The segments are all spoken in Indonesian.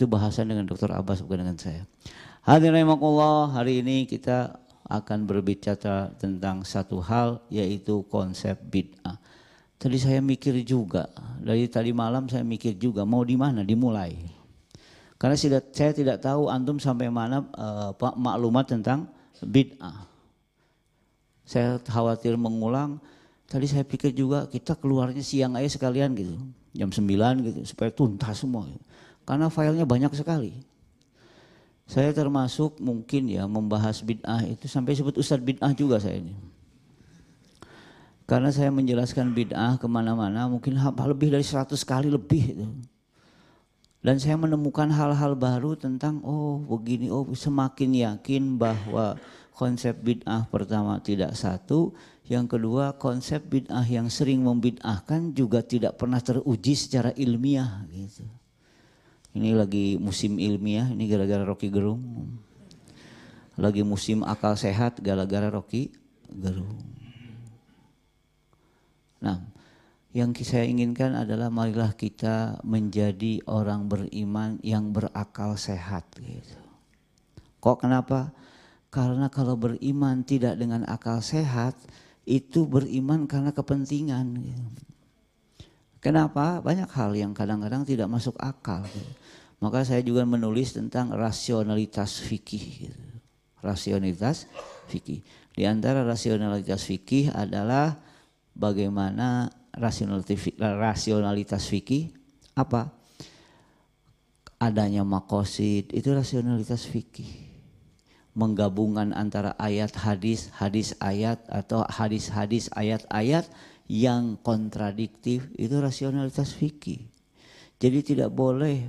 Itu bahasan dengan Dr. Abbas bukan dengan saya. Hadirin hari ini kita akan berbicara tentang satu hal yaitu konsep bid'ah. Tadi saya mikir juga, dari tadi malam saya mikir juga mau di mana dimulai. Karena saya tidak tahu antum sampai mana uh, maklumat tentang bid'ah. Saya khawatir mengulang, tadi saya pikir juga kita keluarnya siang aja sekalian gitu, jam 9 gitu supaya tuntas semua. Gitu. Karena filenya banyak sekali. Saya termasuk mungkin ya membahas bid'ah itu sampai sebut ustadz bid'ah juga saya ini. Karena saya menjelaskan bid'ah ke mana-mana mungkin lebih dari 100 kali lebih itu. Dan saya menemukan hal-hal baru tentang oh begini, oh semakin yakin bahwa konsep bid'ah pertama tidak satu, yang kedua konsep bid'ah yang sering membid'ahkan juga tidak pernah teruji secara ilmiah gitu. Ini lagi musim ilmiah, ini gara-gara Rocky Gerung. Lagi musim akal sehat gara-gara Rocky Gerung. Nah, yang saya inginkan adalah marilah kita menjadi orang beriman yang berakal sehat gitu. Kok kenapa? Karena kalau beriman tidak dengan akal sehat, itu beriman karena kepentingan. Gitu. Kenapa? Banyak hal yang kadang-kadang tidak masuk akal. Gitu. Maka saya juga menulis tentang rasionalitas fikih. Gitu. Rasionalitas fikih. Di antara rasionalitas fikih adalah bagaimana rasionalitas fikih apa? Adanya makosid itu rasionalitas fikih. Menggabungan antara ayat hadis, hadis ayat atau hadis-hadis ayat-ayat yang kontradiktif itu rasionalitas fikih. Jadi tidak boleh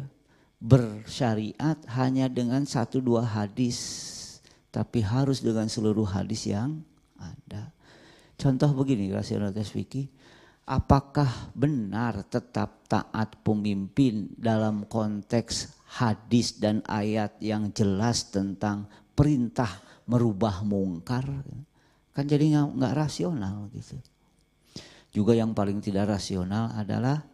bersyariat hanya dengan satu dua hadis, tapi harus dengan seluruh hadis yang ada. Contoh begini rasionalitas fikih, apakah benar tetap taat pemimpin dalam konteks hadis dan ayat yang jelas tentang perintah merubah mungkar? Kan jadi nggak rasional gitu. Juga yang paling tidak rasional adalah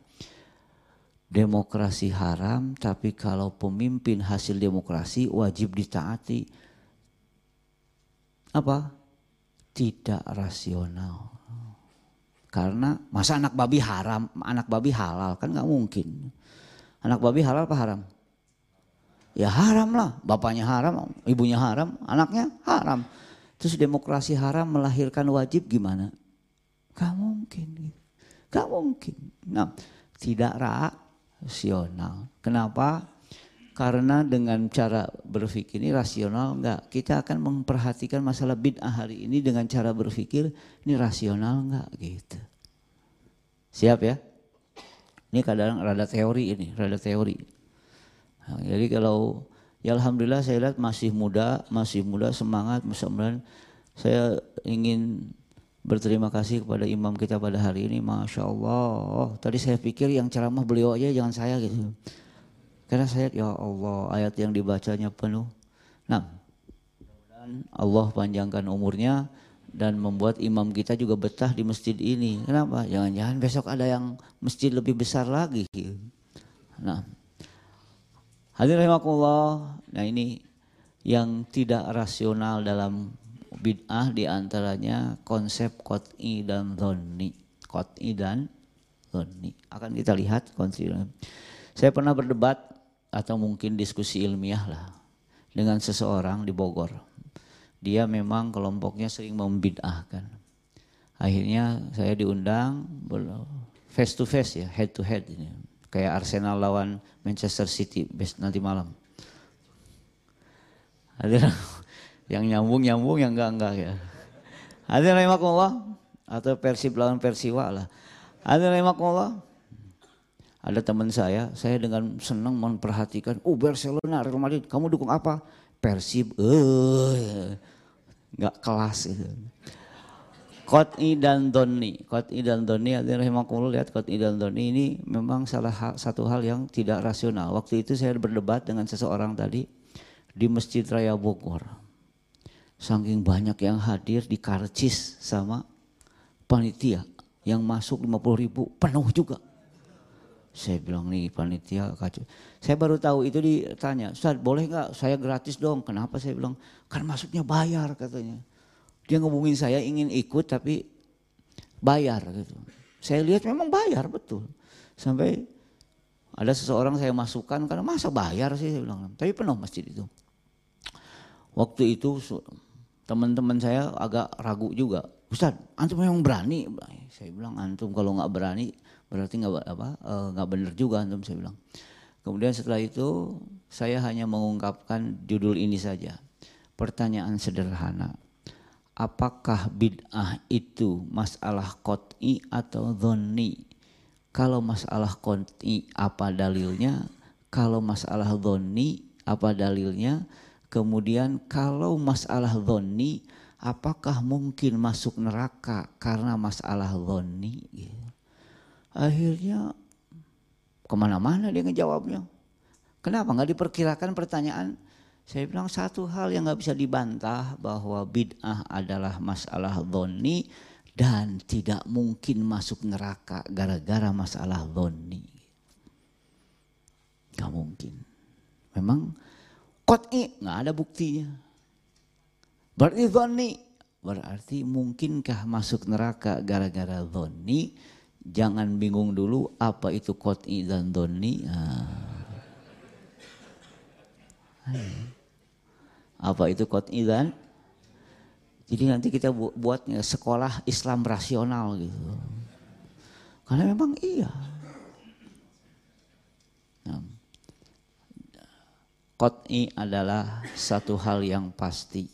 demokrasi haram, tapi kalau pemimpin hasil demokrasi wajib ditaati. Apa? Tidak rasional. Karena masa anak babi haram, anak babi halal kan nggak mungkin. Anak babi halal apa haram? Ya haram lah, bapaknya haram, ibunya haram, anaknya haram. Terus demokrasi haram melahirkan wajib gimana? Gak mungkin. Gak mungkin. Nah, tidak rasional. Kenapa? Karena dengan cara berpikir ini rasional enggak. Kita akan memperhatikan masalah bid'ah hari ini dengan cara berpikir ini rasional enggak gitu. Siap ya? Ini kadang rada teori ini, rada teori. Nah, jadi kalau ya alhamdulillah saya lihat masih muda, masih muda semangat, mudah saya ingin berterima kasih kepada imam kita pada hari ini. Masya Allah. Tadi saya pikir yang ceramah beliau aja jangan saya gitu. Karena saya ya Allah ayat yang dibacanya penuh. Nah, Allah panjangkan umurnya dan membuat imam kita juga betah di masjid ini. Kenapa? Jangan-jangan besok ada yang masjid lebih besar lagi. Nah, hadirin rahimakumullah. Nah ini yang tidak rasional dalam bid'ah di antaranya konsep kot'i dan dhonni. Kot'i dan dhonni. Akan kita lihat konsep. Saya pernah berdebat atau mungkin diskusi ilmiah lah dengan seseorang di Bogor. Dia memang kelompoknya sering membid'ahkan. Akhirnya saya diundang face to face ya, head to head ini. Kayak Arsenal lawan Manchester City nanti malam. Yang nyambung nyambung yang enggak enggak ya. Ada rahimakumullah atau Persib lawan Persiwa lah. Ada rahimakumullah. Ada teman saya, saya dengan senang memperhatikan, oh Barcelona, Real Madrid, kamu dukung apa? Persib, eh, nggak kelas itu. Kot'i dan Doni, Kot'i dan Doni, ada rahimakumullah lihat Kot'i dan Doni ini memang salah satu hal yang tidak rasional. Waktu itu saya berdebat dengan seseorang tadi di Masjid Raya Bogor Saking banyak yang hadir di karcis sama panitia yang masuk 50 ribu penuh juga. Saya bilang nih panitia kacau. Saya baru tahu itu ditanya, Ustaz boleh nggak saya gratis dong? Kenapa saya bilang, kan masuknya bayar katanya. Dia ngomongin saya ingin ikut tapi bayar gitu. Saya lihat memang bayar betul. Sampai ada seseorang saya masukkan karena masa bayar sih saya bilang. Tapi penuh masjid itu. Waktu itu teman-teman saya agak ragu juga. Ustaz, antum memang berani? Saya bilang antum kalau nggak berani berarti nggak apa eh, nggak benar juga antum saya bilang. Kemudian setelah itu saya hanya mengungkapkan judul ini saja. Pertanyaan sederhana. Apakah bid'ah itu masalah kot'i atau dhoni? Kalau masalah kot'i apa dalilnya? Kalau masalah dhoni apa dalilnya? Kemudian kalau masalah dhoni apakah mungkin masuk neraka karena masalah dhoni? Akhirnya ke mana-mana dia ngejawabnya. Kenapa nggak diperkirakan pertanyaan? Saya bilang satu hal yang nggak bisa dibantah bahwa bid'ah adalah masalah dhoni dan tidak mungkin masuk neraka gara-gara masalah dhoni. Gak mungkin. Memang kot'i nggak ada buktinya. Berarti dhoni berarti mungkinkah masuk neraka gara-gara dhoni? jangan bingung dulu apa itu kot'i dan doni. Apa itu kot'i dan? Jadi nanti kita buatnya sekolah Islam rasional gitu. Karena memang iya. Nah, kot'i adalah satu hal yang pasti.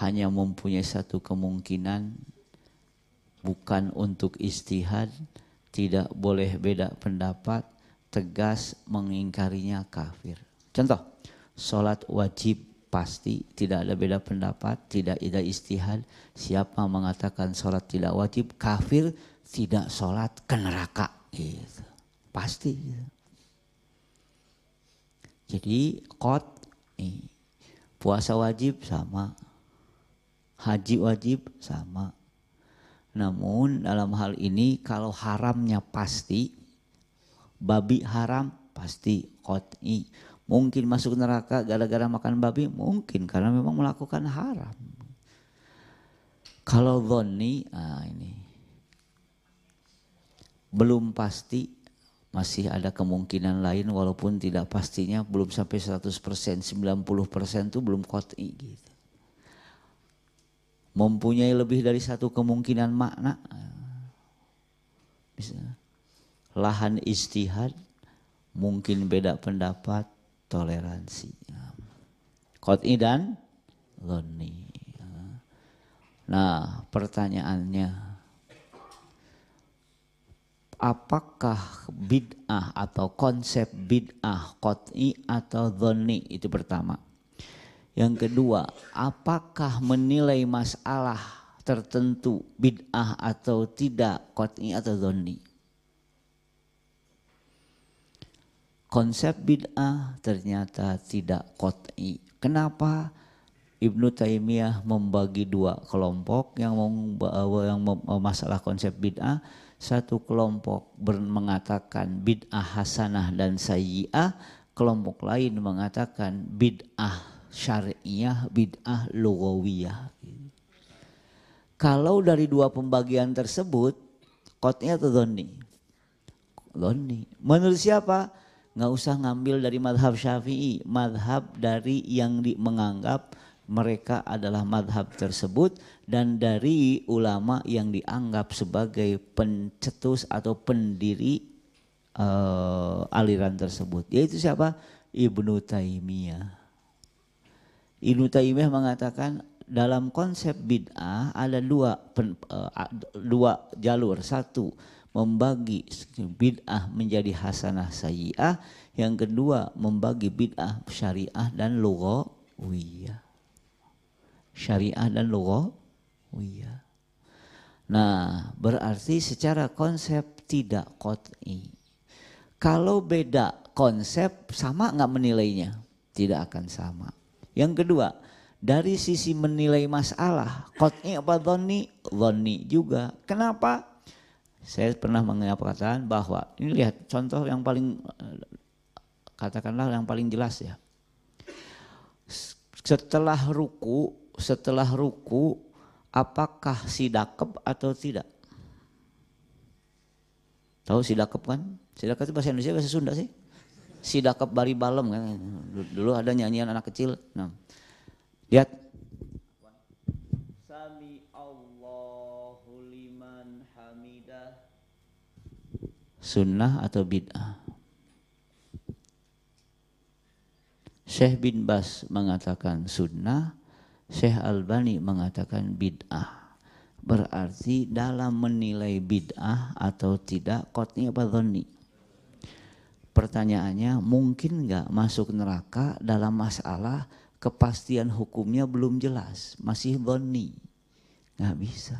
Hanya mempunyai satu kemungkinan bukan untuk istihad, tidak boleh beda pendapat, tegas mengingkarinya kafir. Contoh, sholat wajib pasti tidak ada beda pendapat, tidak ada istihad. Siapa mengatakan sholat tidak wajib, kafir tidak sholat ke neraka. Gitu. Pasti. Gitu. Jadi kot puasa wajib sama, haji wajib sama, namun dalam hal ini kalau haramnya pasti, babi haram pasti kot'i. Mungkin masuk neraka gara-gara makan babi, mungkin karena memang melakukan haram. Kalau dhoni, ah ini belum pasti masih ada kemungkinan lain walaupun tidak pastinya belum sampai 100%, 90% itu belum kot'i gitu mempunyai lebih dari satu kemungkinan makna. Bisa. Lahan istihad, mungkin beda pendapat, toleransi. Qat'i dan loni. Nah pertanyaannya, apakah bid'ah atau konsep bid'ah qat'i atau dhoni itu pertama. Yang kedua, apakah menilai masalah tertentu bid'ah atau tidak kot'i atau zonni? Konsep bid'ah ternyata tidak kot'i. Kenapa? Ibnu Taimiyah membagi dua kelompok yang yang masalah konsep bid'ah. Satu kelompok mengatakan bid'ah hasanah dan sayyi'ah, kelompok lain mengatakan bid'ah syariah, bid'ah, lugawiyah. Kalau dari dua pembagian tersebut, kotnya atau doni? Doni. Menurut siapa? Nggak usah ngambil dari madhab syafi'i. Madhab dari yang di, menganggap mereka adalah madhab tersebut dan dari ulama yang dianggap sebagai pencetus atau pendiri uh, aliran tersebut. Yaitu siapa? Ibnu Taimiyah. Ibnu Taimiyah mengatakan dalam konsep bid'ah ada dua pen, uh, dua jalur. Satu membagi bid'ah menjadi hasanah sayyi'ah. Yang kedua membagi bid'ah syariah dan lughawiyah. Syariah dan lughawiyah. Nah, berarti secara konsep tidak qat'i. Kalau beda konsep sama nggak menilainya? Tidak akan sama. Yang kedua, dari sisi menilai masalah, kot'i apa dhoni? Dhoni juga. Kenapa? Saya pernah mengatakan bahwa ini lihat contoh yang paling katakanlah yang paling jelas ya. Setelah ruku, setelah ruku apakah sidakep atau tidak? Tahu sidakep kan? Sidakep itu bahasa Indonesia bahasa Sunda sih. Sidakep bari balem kan. Dulu ada nyanyian anak kecil. Nah. Lihat. Sami Allahu liman hamidah. Sunnah atau bid'ah? Syekh bin Bas mengatakan sunnah, Syekh Albani mengatakan bid'ah. Berarti dalam menilai bid'ah atau tidak, kotnya apa dhoni? Pertanyaannya, mungkin nggak masuk neraka dalam masalah kepastian hukumnya belum jelas, masih dhoni. Nggak bisa.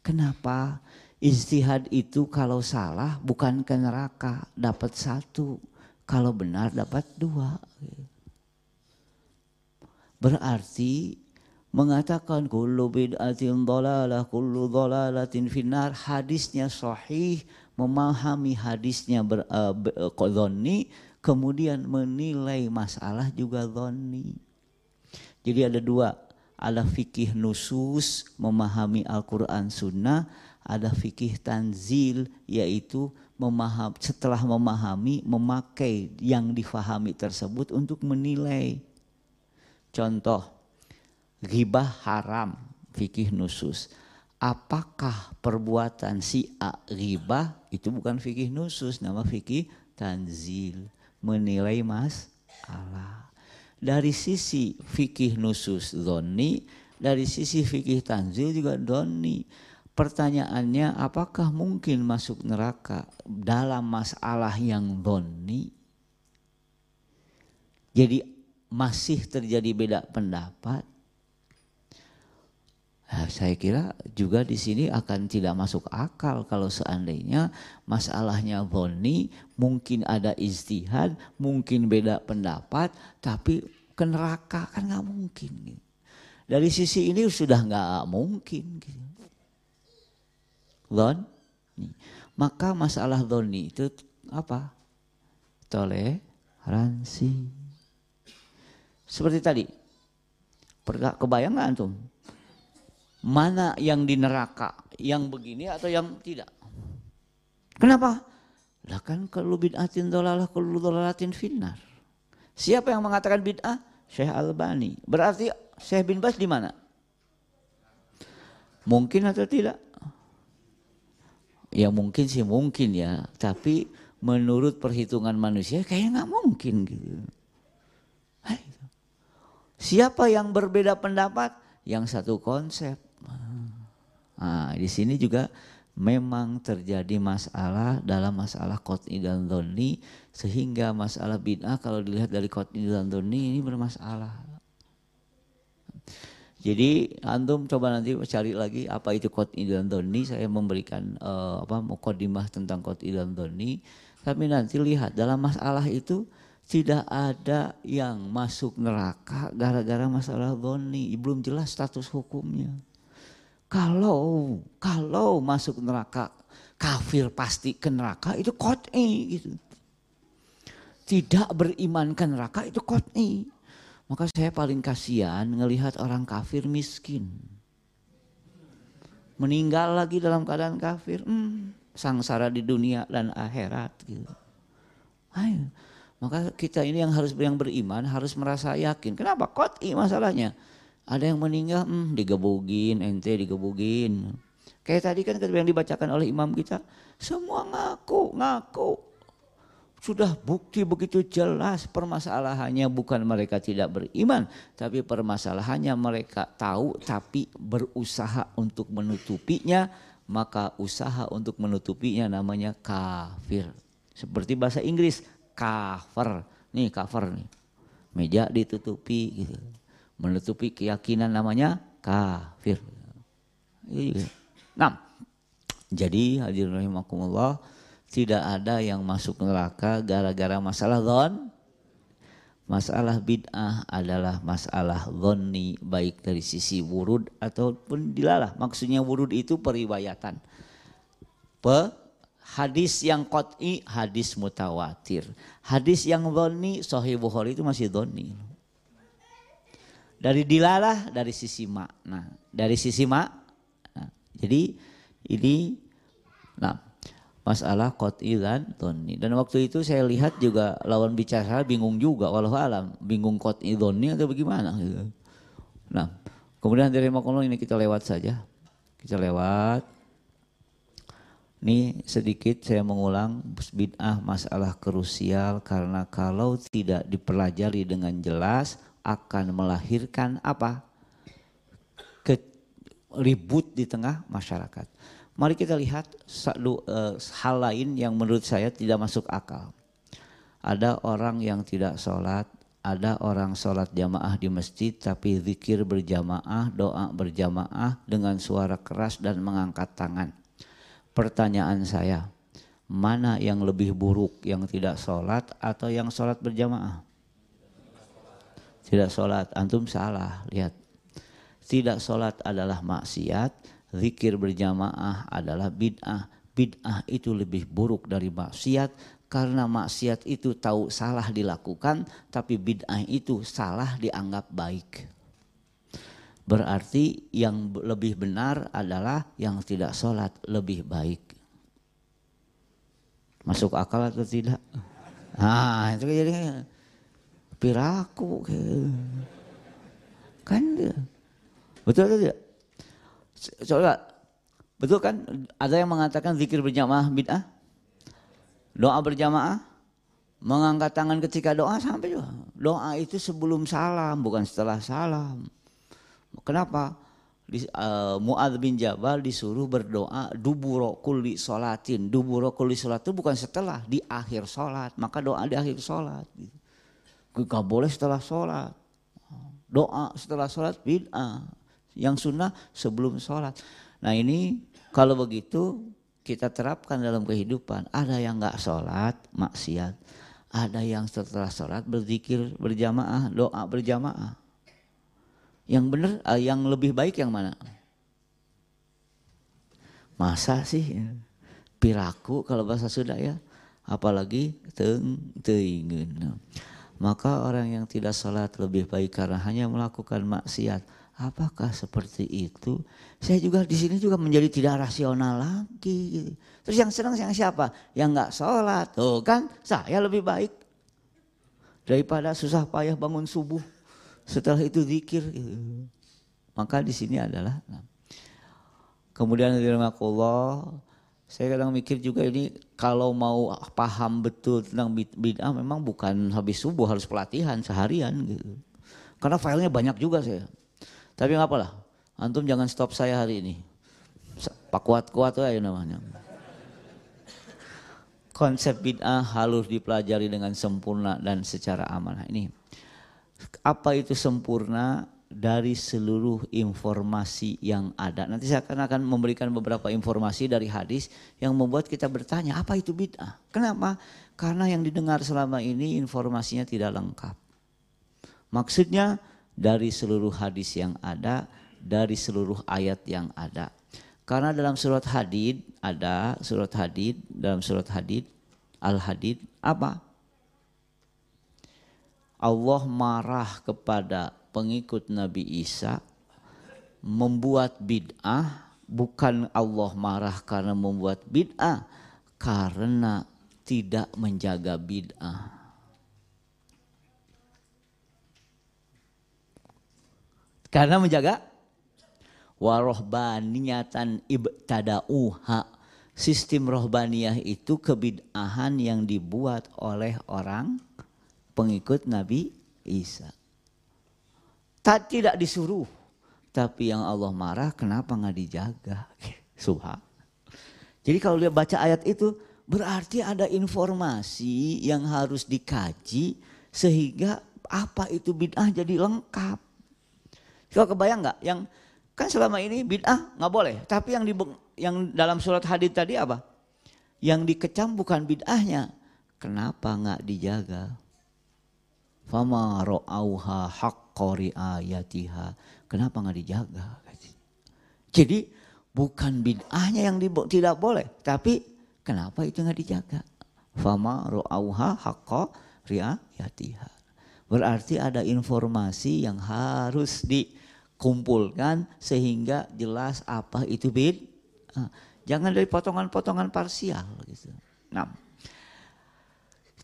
Kenapa? Istihad itu kalau salah bukan ke neraka, dapat satu. Kalau benar dapat dua. Berarti mengatakan kullu bid'atin dhalalah kullu dhalalatin finnar hadisnya sahih memahami hadisnya ber, uh, kemudian menilai masalah juga dhonni. Jadi ada dua, ada fikih nusus memahami Al-Quran Sunnah, ada fikih tanzil yaitu memaham, setelah memahami memakai yang difahami tersebut untuk menilai Contoh, ghibah haram, fikih nusus. Apakah perbuatan si A ghibah itu bukan fikih nusus, nama fikih tanzil. Menilai mas Allah. Dari sisi fikih nusus doni, dari sisi fikih tanzil juga doni. Pertanyaannya apakah mungkin masuk neraka dalam masalah yang doni? Jadi masih terjadi beda pendapat, Nah, saya kira juga di sini akan tidak masuk akal kalau seandainya masalahnya boni, mungkin ada istihad, mungkin beda pendapat, tapi ke neraka kan nggak mungkin. Dari sisi ini sudah nggak mungkin. Gitu. Don, maka masalah doni itu apa? Toleransi. Seperti tadi. Kebayang nggak antum? Mana yang di neraka? Yang begini atau yang tidak? Kenapa? Lah kan kalau bid'atin dolalah kalau dolalatin finnar. Siapa yang mengatakan bid'ah? Syekh Albani. Berarti Syekh bin Bas di mana? Mungkin atau tidak? Ya mungkin sih mungkin ya. Tapi menurut perhitungan manusia kayaknya nggak mungkin gitu. Siapa yang berbeda pendapat? Yang satu konsep. Nah, di sini juga memang terjadi masalah dalam masalah qot'i dan dhoni sehingga masalah bid'ah kalau dilihat dari qot'i dan dhoni ini bermasalah. Jadi antum coba nanti cari lagi apa itu qot'i dan dhoni saya memberikan uh, apa mukadimah tentang qot'i dan dhoni tapi nanti lihat dalam masalah itu tidak ada yang masuk neraka gara-gara masalah doni, belum jelas status hukumnya. Kalau kalau masuk neraka kafir pasti ke neraka itu kot'i gitu. Tidak beriman ke neraka itu kot'i. Maka saya paling kasihan ngelihat orang kafir miskin. Meninggal lagi dalam keadaan kafir. Hmm, sangsara di dunia dan akhirat gitu. Ayo maka kita ini yang harus yang beriman harus merasa yakin. Kenapa? Kot'i masalahnya. Ada yang meninggal, hmm, digebugin, ente digebugin. Kayak tadi kan yang dibacakan oleh imam kita, semua ngaku, ngaku. Sudah bukti begitu jelas permasalahannya bukan mereka tidak beriman, tapi permasalahannya mereka tahu tapi berusaha untuk menutupinya, maka usaha untuk menutupinya namanya kafir. Seperti bahasa Inggris, cover. Nih cover nih. Meja ditutupi gitu. Menutupi keyakinan namanya kafir. Nah, jadi hadirin rahimakumullah tidak ada yang masuk neraka gara-gara masalah zon. Masalah bid'ah adalah masalah zonni baik dari sisi wurud ataupun dilalah. Maksudnya wurud itu periwayatan Pe, hadis yang qat'i hadis mutawatir. Hadis yang dhoni sahih Bukhari itu masih dhoni. Dari dilalah dari sisi makna. Dari sisi mak. Nah, jadi ini nah masalah qat'i dan dhoni. Dan waktu itu saya lihat juga lawan bicara bingung juga walau alam, bingung qat'i dhoni atau bagaimana gitu. Nah, kemudian dari makono ini kita lewat saja. Kita lewat ini sedikit saya mengulang bid'ah masalah krusial karena kalau tidak dipelajari dengan jelas akan melahirkan apa? Ke, ribut di tengah masyarakat. Mari kita lihat satu uh, hal lain yang menurut saya tidak masuk akal. Ada orang yang tidak sholat, ada orang sholat jamaah di masjid tapi zikir berjamaah, doa berjamaah dengan suara keras dan mengangkat tangan Pertanyaan saya, mana yang lebih buruk yang tidak sholat atau yang sholat berjamaah? Tidak sholat, antum salah, lihat. Tidak sholat adalah maksiat, zikir berjamaah adalah bid'ah. Bid'ah itu lebih buruk dari maksiat karena maksiat itu tahu salah dilakukan tapi bid'ah itu salah dianggap baik. Berarti yang lebih benar adalah yang tidak sholat lebih baik. Masuk akal atau tidak? Nah itu jadi piraku. Kan Betul atau tidak? Coba, betul kan ada yang mengatakan zikir berjamaah bid'ah? Doa berjamaah? Mengangkat tangan ketika doa sampai juga. Doa itu sebelum salam bukan setelah salam. Kenapa? Di, uh, Mu'ad bin Jabal disuruh berdoa duburo kulli sholatin. Duburo kulli sholat itu bukan setelah, di akhir sholat. Maka doa di akhir sholat. Gitu. Gak boleh setelah sholat. Doa setelah sholat bid'ah. Yang sunnah sebelum sholat. Nah ini kalau begitu kita terapkan dalam kehidupan. Ada yang gak sholat, maksiat. Ada yang setelah sholat berzikir berjamaah, doa berjamaah. Yang benar, uh, yang lebih baik yang mana? Masa sih piraku kalau bahasa Sunda ya, apalagi teng teingin. Maka orang yang tidak sholat lebih baik karena hanya melakukan maksiat. Apakah seperti itu? Saya juga di sini juga menjadi tidak rasional lagi. Terus yang senang yang siapa? Yang nggak sholat. Tuh kan, saya lebih baik daripada susah payah bangun subuh. Setelah itu zikir. Gitu. Maka di sini adalah kemudian Allah saya kadang mikir juga ini kalau mau paham betul tentang bid'ah memang bukan habis subuh harus pelatihan seharian gitu. Karena filenya banyak juga saya. Tapi nggak apalah, antum jangan stop saya hari ini. Pak kuat-kuat aja namanya. Konsep bid'ah harus dipelajari dengan sempurna dan secara amanah. Ini apa itu sempurna dari seluruh informasi yang ada. Nanti saya akan, memberikan beberapa informasi dari hadis yang membuat kita bertanya, apa itu bid'ah? Kenapa? Karena yang didengar selama ini informasinya tidak lengkap. Maksudnya dari seluruh hadis yang ada, dari seluruh ayat yang ada. Karena dalam surat hadid ada surat hadid, dalam surat hadid, al-hadid, apa? Allah marah kepada pengikut Nabi Isa membuat bid'ah bukan Allah marah karena membuat bid'ah karena tidak menjaga bid'ah. Karena menjaga warohbaniyatan ibtada'uha. Sistem rohbaniyah itu kebid'ahan yang dibuat oleh orang pengikut Nabi Isa. Tak tidak disuruh, tapi yang Allah marah kenapa nggak dijaga? Subhan. Jadi kalau dia baca ayat itu berarti ada informasi yang harus dikaji sehingga apa itu bid'ah jadi lengkap. Kau kebayang nggak? Yang kan selama ini bid'ah nggak boleh, tapi yang di yang dalam surat hadis tadi apa? Yang dikecam bukan bid'ahnya, kenapa nggak dijaga? Fama ro'auha haqqo ayatiha. Kenapa nggak dijaga? Jadi Bukan bid'ahnya yang tidak boleh, tapi kenapa itu nggak dijaga? Fama ro'auha haqqa riayatiha. Berarti ada informasi yang harus dikumpulkan sehingga jelas apa itu bid. Jangan dari potongan-potongan parsial gitu. Nah,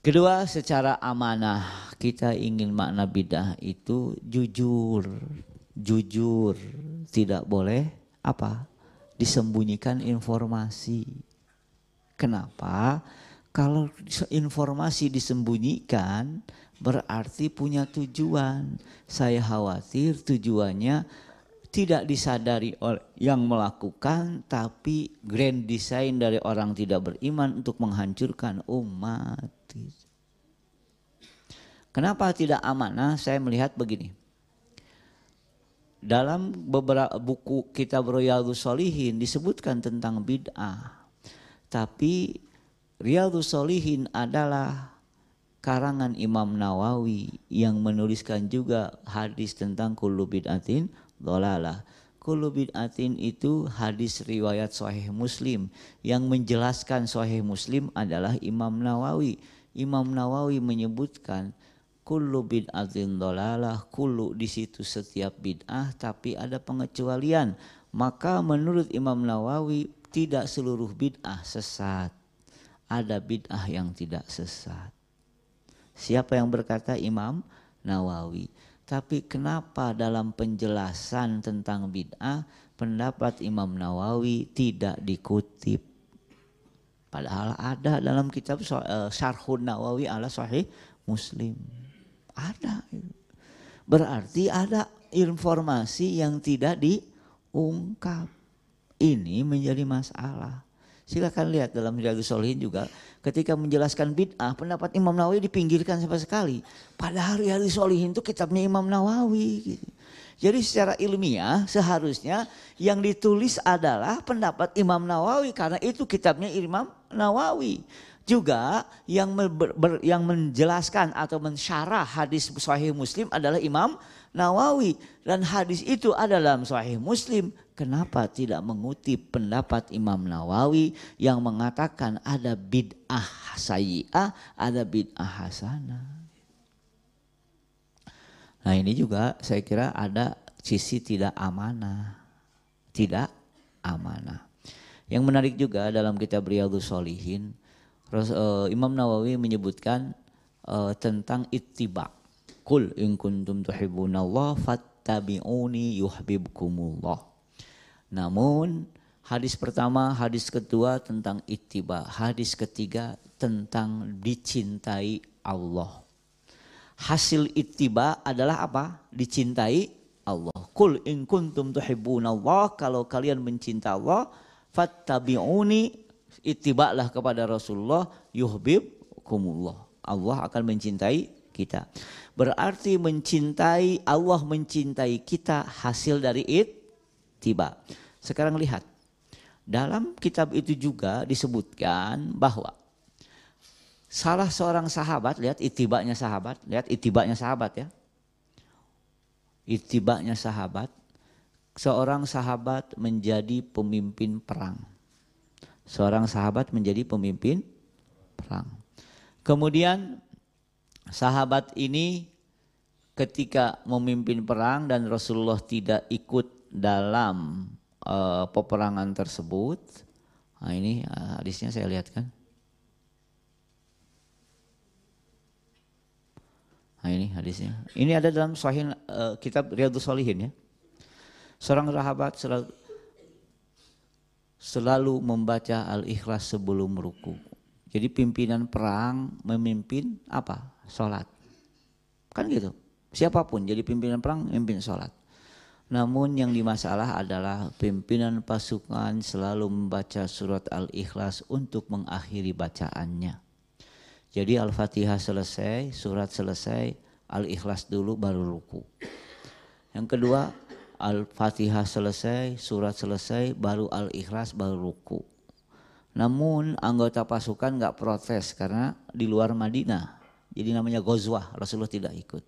kedua secara amanah kita ingin makna bidah itu jujur, jujur tidak boleh apa disembunyikan informasi. Kenapa? Kalau informasi disembunyikan berarti punya tujuan. Saya khawatir tujuannya tidak disadari oleh yang melakukan tapi grand design dari orang tidak beriman untuk menghancurkan umat. Kenapa tidak amanah? Saya melihat begini dalam beberapa buku kitab Riyadhus Solihin disebutkan tentang bid'ah. Tapi Riyadhus Solihin adalah karangan Imam Nawawi yang menuliskan juga hadis tentang kullu bid'atin dolalah. Kullu bid'atin itu hadis riwayat Sahih Muslim yang menjelaskan Sahih Muslim adalah Imam Nawawi. Imam Nawawi menyebutkan kullu bid'atin dolalah, kullu di situ setiap bid'ah tapi ada pengecualian. Maka menurut Imam Nawawi tidak seluruh bid'ah sesat. Ada bid'ah yang tidak sesat. Siapa yang berkata Imam Nawawi? Tapi kenapa dalam penjelasan tentang bid'ah pendapat Imam Nawawi tidak dikutip? Padahal ada dalam kitab eh, Syarhun Nawawi ala Sahih Muslim. Ada. Berarti ada informasi yang tidak diungkap. Ini menjadi masalah. Silakan lihat dalam Riyadhus Solihin juga ketika menjelaskan bid'ah pendapat Imam Nawawi dipinggirkan sama sekali. Padahal Riyadhus Solihin itu kitabnya Imam Nawawi. Gitu. Jadi secara ilmiah seharusnya yang ditulis adalah pendapat Imam Nawawi karena itu kitabnya Imam Nawawi juga yang yang menjelaskan atau mensyarah hadis Sahih Muslim adalah Imam Nawawi dan hadis itu ada dalam Sahih Muslim. Kenapa tidak mengutip pendapat Imam Nawawi yang mengatakan ada bid'ah sayyi'ah, ada bid'ah hasanah. Nah ini juga saya kira ada sisi tidak amanah. Tidak amanah. Yang menarik juga dalam kitab Riyadhus Solihin uh, Imam Nawawi menyebutkan uh, tentang ittiba. Kul in kuntum tuhibbunallah fattabi'uni yuhibbukumullah. Namun hadis pertama, hadis kedua tentang ittiba, hadis ketiga tentang dicintai Allah. Hasil ittiba adalah apa? Dicintai Allah. Kul in kuntum tuhibbunallah kalau kalian mencinta Allah fattabi'uni itibaklah kepada Rasulullah yuhbib kumullah. Allah akan mencintai kita. Berarti mencintai Allah mencintai kita hasil dari tiba. Sekarang lihat. Dalam kitab itu juga disebutkan bahwa salah seorang sahabat, lihat itibaknya sahabat, lihat itibaknya sahabat ya. Itibaknya sahabat, seorang sahabat menjadi pemimpin perang seorang sahabat menjadi pemimpin perang. Kemudian sahabat ini ketika memimpin perang dan Rasulullah tidak ikut dalam uh, peperangan tersebut. Nah ini uh, hadisnya saya lihat kan. Nah ini hadisnya. Ini ada dalam sahih uh, kitab Riyadhus Shalihin ya. Seorang sahabat selalu selalu membaca Al-Ikhlas sebelum ruku. Jadi pimpinan perang memimpin apa? Sholat. Kan gitu. Siapa pun jadi pimpinan perang memimpin sholat. Namun yang dimasalah adalah pimpinan pasukan selalu membaca surat Al-Ikhlas untuk mengakhiri bacaannya. Jadi Al-Fatihah selesai, surat selesai, Al-Ikhlas dulu baru ruku. Yang kedua Al-Fatihah selesai, surat selesai, baru Al-Ikhlas, baru ruku. Namun anggota pasukan nggak protes karena di luar Madinah. Jadi namanya Gozwah, Rasulullah tidak ikut.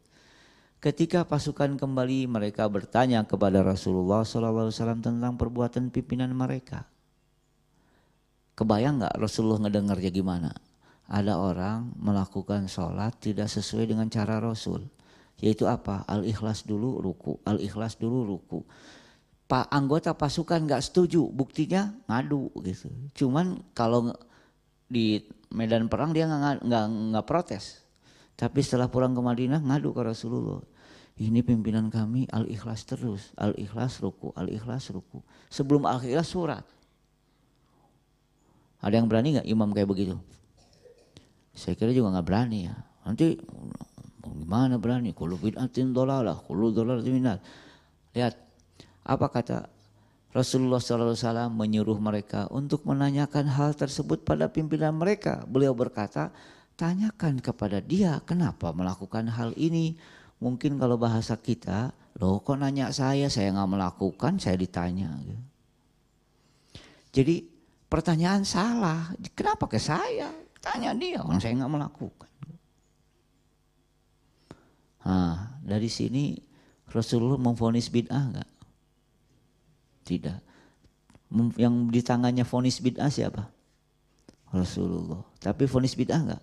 Ketika pasukan kembali mereka bertanya kepada Rasulullah SAW tentang perbuatan pimpinan mereka. Kebayang nggak Rasulullah ngedengarnya gimana? Ada orang melakukan sholat tidak sesuai dengan cara Rasul. Yaitu apa? Al-ikhlas dulu ruku, al-ikhlas dulu ruku. Pak anggota pasukan nggak setuju, buktinya ngadu gitu. Cuman kalau di medan perang dia nggak nggak protes. Tapi setelah pulang ke Madinah ngadu ke Rasulullah. Ini pimpinan kami al-ikhlas terus, al-ikhlas ruku, al-ikhlas ruku. Sebelum al-ikhlas surat. Ada yang berani nggak imam kayak begitu? Saya kira juga nggak berani ya. Nanti gimana berani? Kulu bid'atin dolalah, kulu dolalatin minat. Lihat, apa kata Rasulullah SAW menyuruh mereka untuk menanyakan hal tersebut pada pimpinan mereka. Beliau berkata, tanyakan kepada dia kenapa melakukan hal ini. Mungkin kalau bahasa kita, loh kok nanya saya, saya nggak melakukan, saya ditanya. Jadi pertanyaan salah, kenapa ke saya? Tanya dia, orang saya nggak melakukan. Nah, dari sini Rasulullah memfonis bid'ah nggak? Tidak. Yang di tangannya fonis bid'ah siapa? Rasulullah. Tapi fonis bid'ah enggak?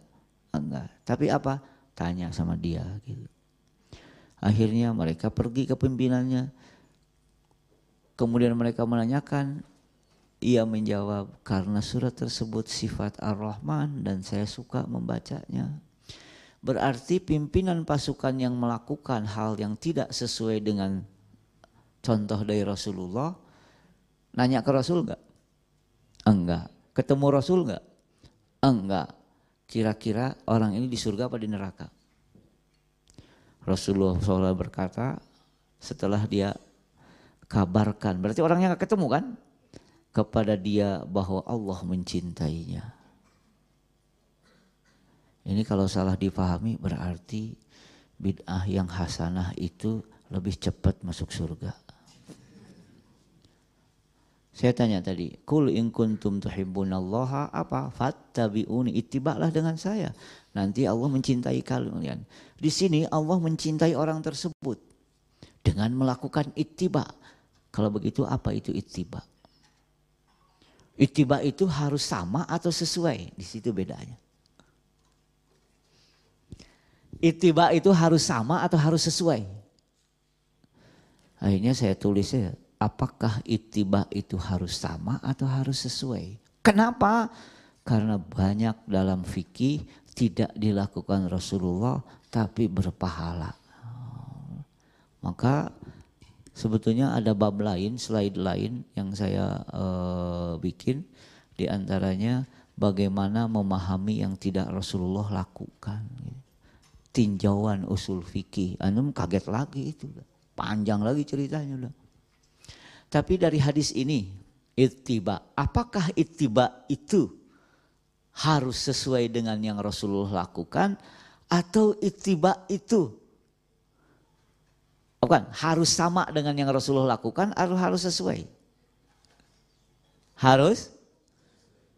Enggak. Tapi apa? Tanya sama dia gitu. Akhirnya mereka pergi ke pimpinannya. Kemudian mereka menanyakan, ia menjawab karena surat tersebut sifat Ar-Rahman dan saya suka membacanya. Berarti pimpinan pasukan yang melakukan hal yang tidak sesuai dengan contoh dari Rasulullah, nanya ke Rasul enggak? Enggak. Ketemu Rasul enggak? Enggak. Kira-kira orang ini di surga apa di neraka? Rasulullah SAW berkata setelah dia kabarkan, berarti orangnya enggak ketemu kan? Kepada dia bahwa Allah mencintainya. Ini kalau salah dipahami berarti bid'ah yang hasanah itu lebih cepat masuk surga. Saya tanya tadi, kul in kuntum tuhibbunallaha apa? Fattabi'uni, ittiba'lah dengan saya. Nanti Allah mencintai kalian. Di sini Allah mencintai orang tersebut dengan melakukan ittiba. Kalau begitu apa itu ittiba? Ittiba itu harus sama atau sesuai? Di situ bedanya. Itiba itu harus sama atau harus sesuai? Akhirnya saya tulis ya, apakah itiba itu harus sama atau harus sesuai? Kenapa? Karena banyak dalam fikih tidak dilakukan Rasulullah tapi berpahala. Maka sebetulnya ada bab lain, slide lain yang saya uh, bikin di antaranya bagaimana memahami yang tidak Rasulullah lakukan. Tinjauan usul fikih. Anum kaget lagi itu. Panjang lagi ceritanya udah. Tapi dari hadis ini, ittiba. Apakah ittiba itu harus sesuai dengan yang Rasulullah lakukan atau ittiba itu bukan harus sama dengan yang Rasulullah lakukan atau harus sesuai? Harus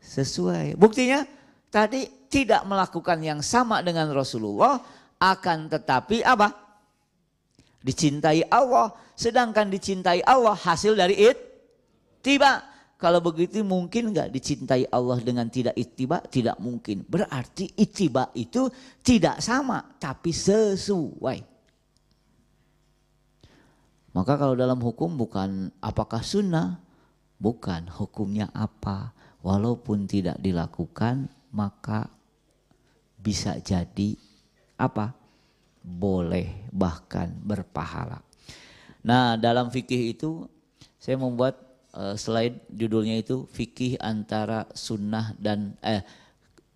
sesuai. Buktinya tadi tidak melakukan yang sama dengan Rasulullah akan tetapi apa? Dicintai Allah. Sedangkan dicintai Allah hasil dari it. Tiba. Kalau begitu mungkin nggak dicintai Allah dengan tidak ittiba? Tidak mungkin. Berarti ittiba itu tidak sama tapi sesuai. Maka kalau dalam hukum bukan apakah sunnah, bukan hukumnya apa. Walaupun tidak dilakukan maka bisa jadi apa? Boleh bahkan berpahala. Nah dalam fikih itu saya membuat uh, slide judulnya itu fikih antara sunnah dan eh,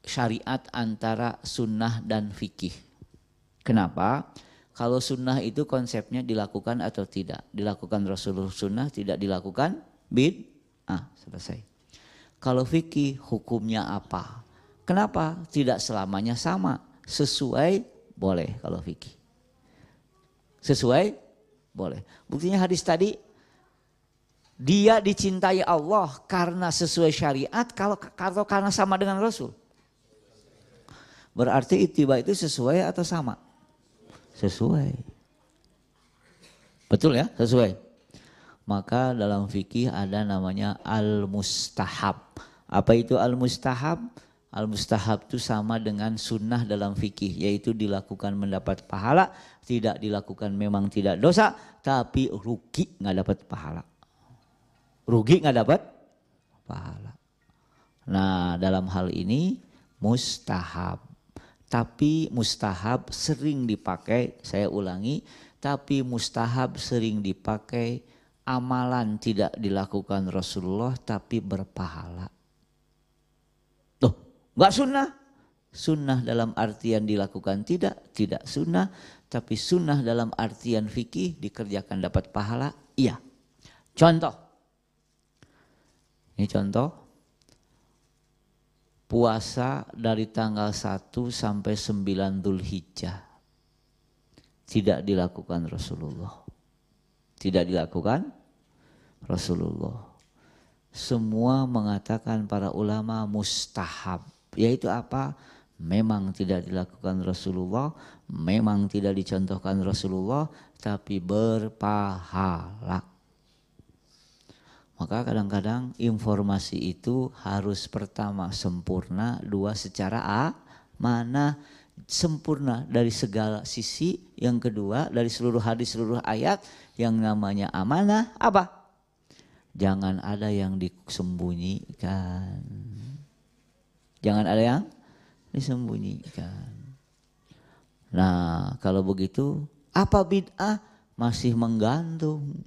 syariat antara sunnah dan fikih. Kenapa? Kalau sunnah itu konsepnya dilakukan atau tidak. Dilakukan Rasulullah sunnah, tidak dilakukan bid. Ah, selesai. Kalau fikih hukumnya apa? Kenapa? Tidak selamanya sama. Sesuai boleh kalau fikih. Sesuai? Boleh. Buktinya hadis tadi dia dicintai Allah karena sesuai syariat kalau kalau karena sama dengan Rasul. Berarti itiba itu sesuai atau sama? Sesuai. Betul ya? Sesuai. Maka dalam fikih ada namanya al-mustahab. Apa itu al-mustahab? Al-mustahab itu sama dengan sunnah dalam fikih, yaitu dilakukan mendapat pahala, tidak dilakukan memang tidak dosa, tapi rugi nggak dapat pahala. Rugi nggak dapat pahala. Nah dalam hal ini mustahab. Tapi mustahab sering dipakai, saya ulangi, tapi mustahab sering dipakai amalan tidak dilakukan Rasulullah tapi berpahala. Enggak sunnah. Sunnah dalam artian dilakukan tidak, tidak sunnah. Tapi sunnah dalam artian fikih dikerjakan dapat pahala, iya. Contoh. Ini contoh. Puasa dari tanggal 1 sampai 9 Dhul Hijjah. Tidak dilakukan Rasulullah. Tidak dilakukan Rasulullah. Semua mengatakan para ulama mustahab yaitu apa? Memang tidak dilakukan Rasulullah, memang tidak dicontohkan Rasulullah, tapi berpahala. Maka kadang-kadang informasi itu harus pertama sempurna, dua secara A, mana sempurna dari segala sisi, yang kedua dari seluruh hadis, seluruh ayat, yang namanya amanah apa? Jangan ada yang disembunyikan. Jangan ada yang disembunyikan. Nah, kalau begitu apa bid'ah masih menggantung?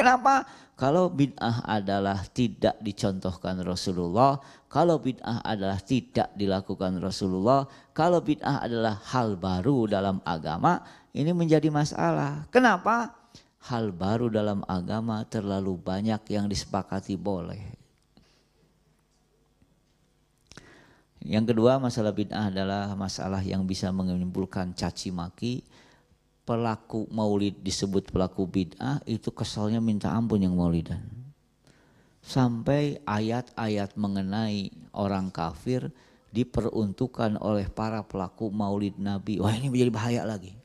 Kenapa? Kalau bid'ah adalah tidak dicontohkan Rasulullah, kalau bid'ah adalah tidak dilakukan Rasulullah, kalau bid'ah adalah hal baru dalam agama, ini menjadi masalah. Kenapa? Hal baru dalam agama terlalu banyak yang disepakati boleh. Yang kedua masalah bid'ah adalah masalah yang bisa menimbulkan caci maki. Pelaku maulid disebut pelaku bid'ah itu kesalnya minta ampun yang maulidan. Sampai ayat-ayat mengenai orang kafir diperuntukkan oleh para pelaku maulid Nabi. Wah ini menjadi bahaya lagi.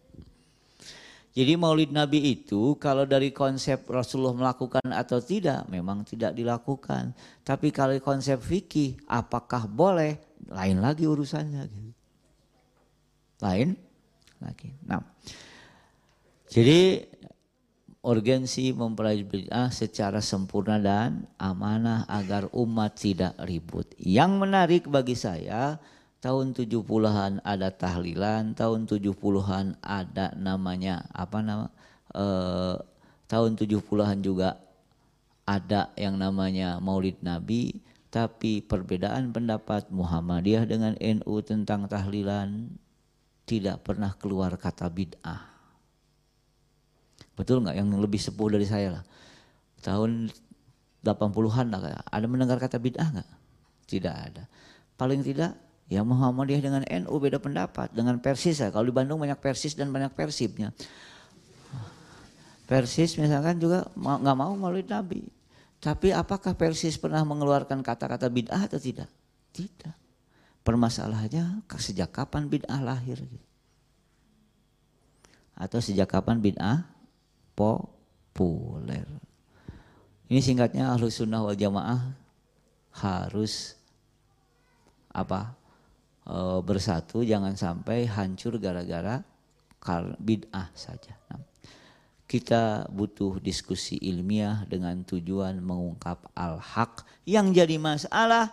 Jadi maulid Nabi itu kalau dari konsep Rasulullah melakukan atau tidak memang tidak dilakukan. Tapi kalau konsep fikih apakah boleh lain lagi urusannya. Lain lagi. Nah, jadi urgensi mempelajari bid'ah secara sempurna dan amanah agar umat tidak ribut. Yang menarik bagi saya tahun 70-an ada tahlilan, tahun 70-an ada namanya apa nama eh, tahun 70-an juga ada yang namanya Maulid Nabi tapi perbedaan pendapat Muhammadiyah dengan NU tentang tahlilan tidak pernah keluar kata bid'ah. Betul nggak yang lebih sepuh dari saya lah. Tahun 80-an lah, ada mendengar kata bid'ah nggak? Tidak ada. Paling tidak ya Muhammadiyah dengan NU beda pendapat dengan Persis ya. Kalau di Bandung banyak Persis dan banyak Persibnya. Persis misalkan juga nggak mau maulid Nabi. Tapi apakah Persis pernah mengeluarkan kata-kata bid'ah atau tidak? Tidak. Permasalahannya sejak kapan bid'ah lahir? Atau sejak kapan bid'ah populer? Ini singkatnya ahlu sunnah wal jamaah harus apa e, bersatu jangan sampai hancur gara-gara bid'ah saja. Nah, kita butuh diskusi ilmiah dengan tujuan mengungkap al-haq. Yang jadi masalah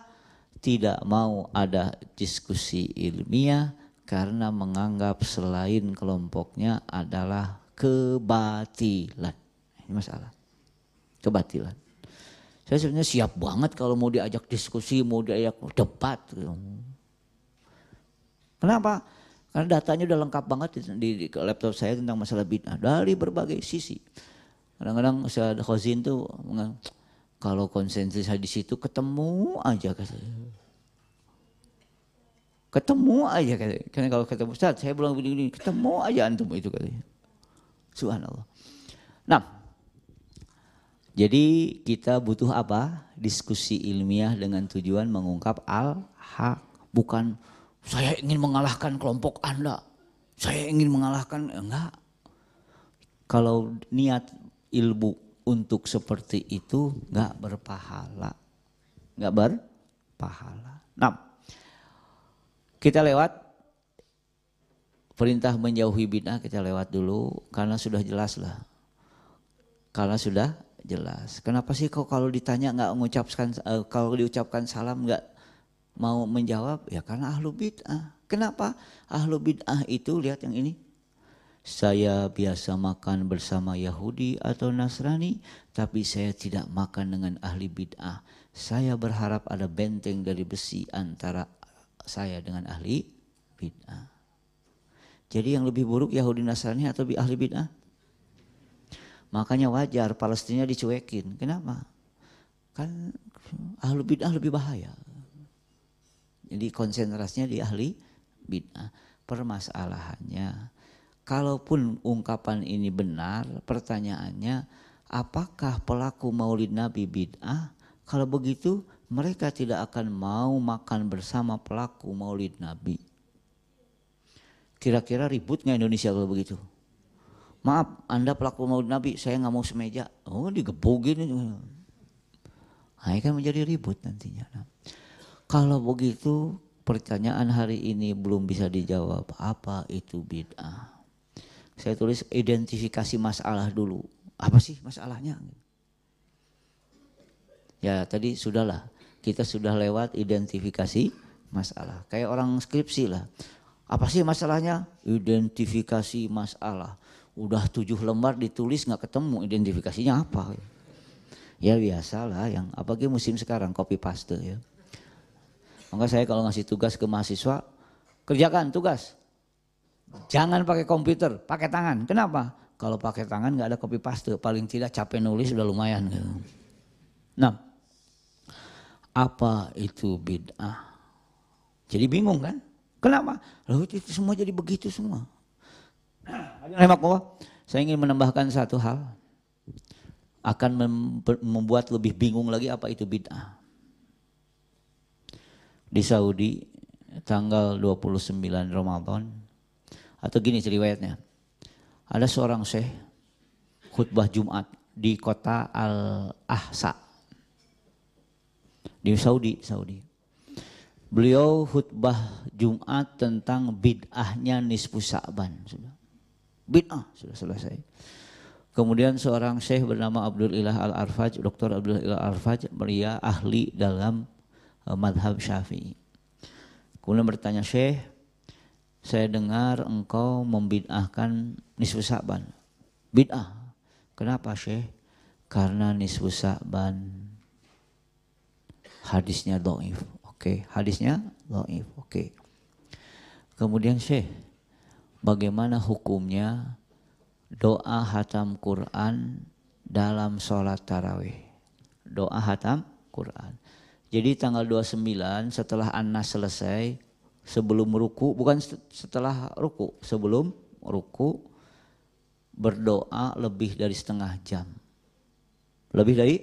tidak mau ada diskusi ilmiah karena menganggap selain kelompoknya adalah kebatilan. Ini masalah. Kebatilan. Saya sebenarnya siap banget kalau mau diajak diskusi, mau diajak debat. Kenapa? Karena datanya udah lengkap banget di, laptop saya tentang masalah bid'ah dari berbagai sisi. Kadang-kadang saya khozin tuh kalau konsensus di situ ketemu aja katanya. Ketemu aja katanya. Karena kalau ketemu Ustaz, saya bilang begini, ketemu aja antum itu katanya. Subhanallah. Nah, jadi kita butuh apa? Diskusi ilmiah dengan tujuan mengungkap al-haq. Bukan saya ingin mengalahkan kelompok Anda. Saya ingin mengalahkan, enggak. Kalau niat ilmu untuk seperti itu nggak berpahala, nggak berpahala. Nah, kita lewat perintah menjauhi bid'ah kita lewat dulu karena sudah jelas lah. Karena sudah jelas. Kenapa sih kok kalau ditanya nggak mengucapkan uh, kalau diucapkan salam nggak mau menjawab? Ya karena ahlu bid'ah. Kenapa? Ahlu bid'ah itu lihat yang ini. Saya biasa makan bersama Yahudi atau Nasrani, tapi saya tidak makan dengan ahli bid'ah. Saya berharap ada benteng dari besi antara saya dengan ahli bid'ah. Jadi yang lebih buruk Yahudi Nasrani atau ahli bid'ah? Makanya wajar Palestina dicuekin. Kenapa? Kan ahli bid'ah lebih bahaya. Jadi konsentrasinya di ahli bid'ah. Permasalahannya, kalaupun ungkapan ini benar, pertanyaannya, apakah pelaku maulid Nabi bid'ah? Kalau begitu, mereka tidak akan mau makan bersama pelaku maulid Nabi. Kira-kira ribut nggak Indonesia kalau begitu? maaf anda pelaku maulid nabi saya nggak mau semeja. Oh digebugin nah, kan menjadi ribut nantinya. Nah, kalau begitu pertanyaan hari ini belum bisa dijawab. Apa itu bid'ah? Saya tulis identifikasi masalah dulu. Apa sih masalahnya? Ya tadi sudahlah. Kita sudah lewat identifikasi masalah. Kayak orang skripsi lah apa sih masalahnya? Identifikasi masalah. Udah tujuh lembar ditulis nggak ketemu. Identifikasinya apa? Ya biasalah yang apalagi musim sekarang copy paste ya. Maka saya kalau ngasih tugas ke mahasiswa kerjakan tugas. Jangan pakai komputer pakai tangan. Kenapa? Kalau pakai tangan nggak ada copy paste. Paling tidak capek nulis udah lumayan gitu. nah apa itu bid'ah? Jadi bingung kan kenapa lalu itu semua jadi begitu semua saya ingin menambahkan satu hal. Akan membuat lebih bingung lagi apa itu bid'ah. Di Saudi tanggal 29 Ramadan atau gini riwayatnya. Ada seorang syekh khutbah Jumat di kota Al-Ahsa di Saudi, Saudi. Beliau khutbah Jumat tentang bid'ahnya nisfu Sa'ban. Bid'ah sudah selesai. Kemudian seorang syekh bernama Abdul Ilah Al-Arfaj, Dr. Abdul Ilah Al-Arfaj, dia ahli dalam uh, madhab syafi'i. Kemudian bertanya syekh, saya dengar engkau membid'ahkan nisfu sa'ban. Bid'ah. Kenapa syekh? Karena nisfu sa'ban hadisnya do'if. Oke, hadisnya do'if. Oke. Kemudian syekh, bagaimana hukumnya doa hatam Quran dalam sholat tarawih. Doa hatam Quran. Jadi tanggal 29 setelah Anas selesai, sebelum ruku, bukan setelah ruku, sebelum ruku berdoa lebih dari setengah jam. Lebih dari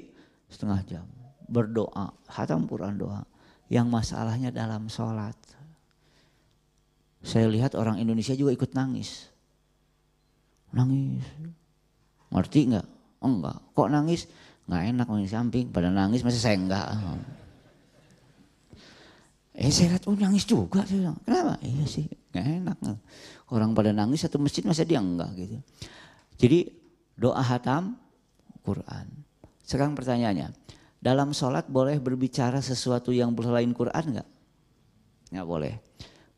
setengah jam. Berdoa, hatam Quran doa. Yang masalahnya dalam sholat. Saya lihat orang Indonesia juga ikut nangis. Nangis. Ngerti enggak? Enggak. Kok nangis? Enggak enak di samping. Pada nangis masa saya enggak. Eh saya lihat, oh nangis juga. Saya bilang, kenapa? Iya sih, enggak enak. Orang pada nangis satu masjid masa dia enggak gitu. Jadi doa hatam Quran. Sekarang pertanyaannya, dalam sholat boleh berbicara sesuatu yang selain Quran enggak? Enggak boleh.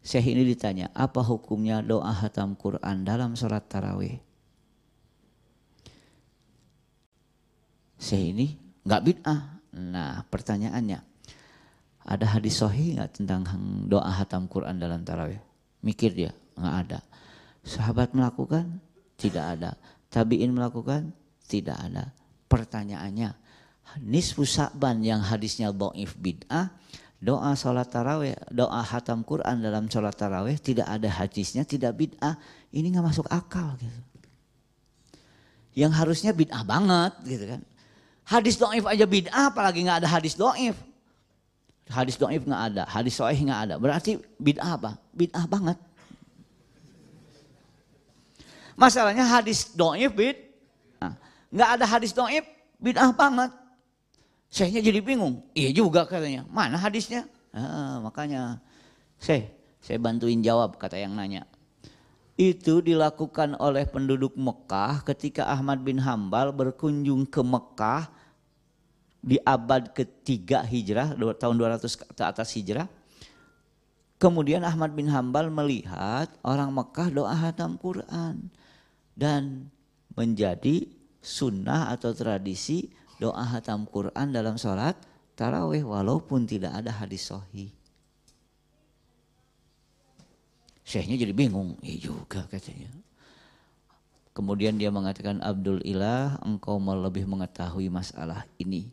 Syekh ini ditanya, apa hukumnya doa hatam Quran dalam sholat tarawih? Syekh ini nggak bid'ah. Nah pertanyaannya, ada hadis sahih nggak tentang doa hatam Quran dalam tarawih? Mikir dia, nggak ada. Sahabat melakukan? Tidak ada. Tabiin melakukan? Tidak ada. Pertanyaannya, nisfu sa'ban yang hadisnya dhaif bid'ah doa sholat taraweh, doa hatam Quran dalam sholat taraweh tidak ada hadisnya, tidak bid'ah, ini nggak masuk akal gitu. Yang harusnya bid'ah banget gitu kan. Hadis doif aja bid'ah, apalagi nggak ada hadis doif. Hadis doif nggak ada, hadis soeh nggak ada. Berarti bid'ah apa? Bid'ah banget. Masalahnya hadis do'if bid. Nggak ada hadis do'if bid'ah banget. Syekhnya jadi bingung. Iya juga katanya. Mana hadisnya? Ah, makanya saya saya bantuin jawab kata yang nanya. Itu dilakukan oleh penduduk Mekah ketika Ahmad bin Hambal berkunjung ke Mekah di abad ketiga hijrah, tahun 200 ke atas hijrah. Kemudian Ahmad bin Hambal melihat orang Mekah doa hatam Quran dan menjadi sunnah atau tradisi doa hatam Quran dalam sholat taraweh walaupun tidak ada hadis sahih. Syekhnya jadi bingung, iya juga katanya. Kemudian dia mengatakan Abdul Ilah engkau lebih mengetahui masalah ini.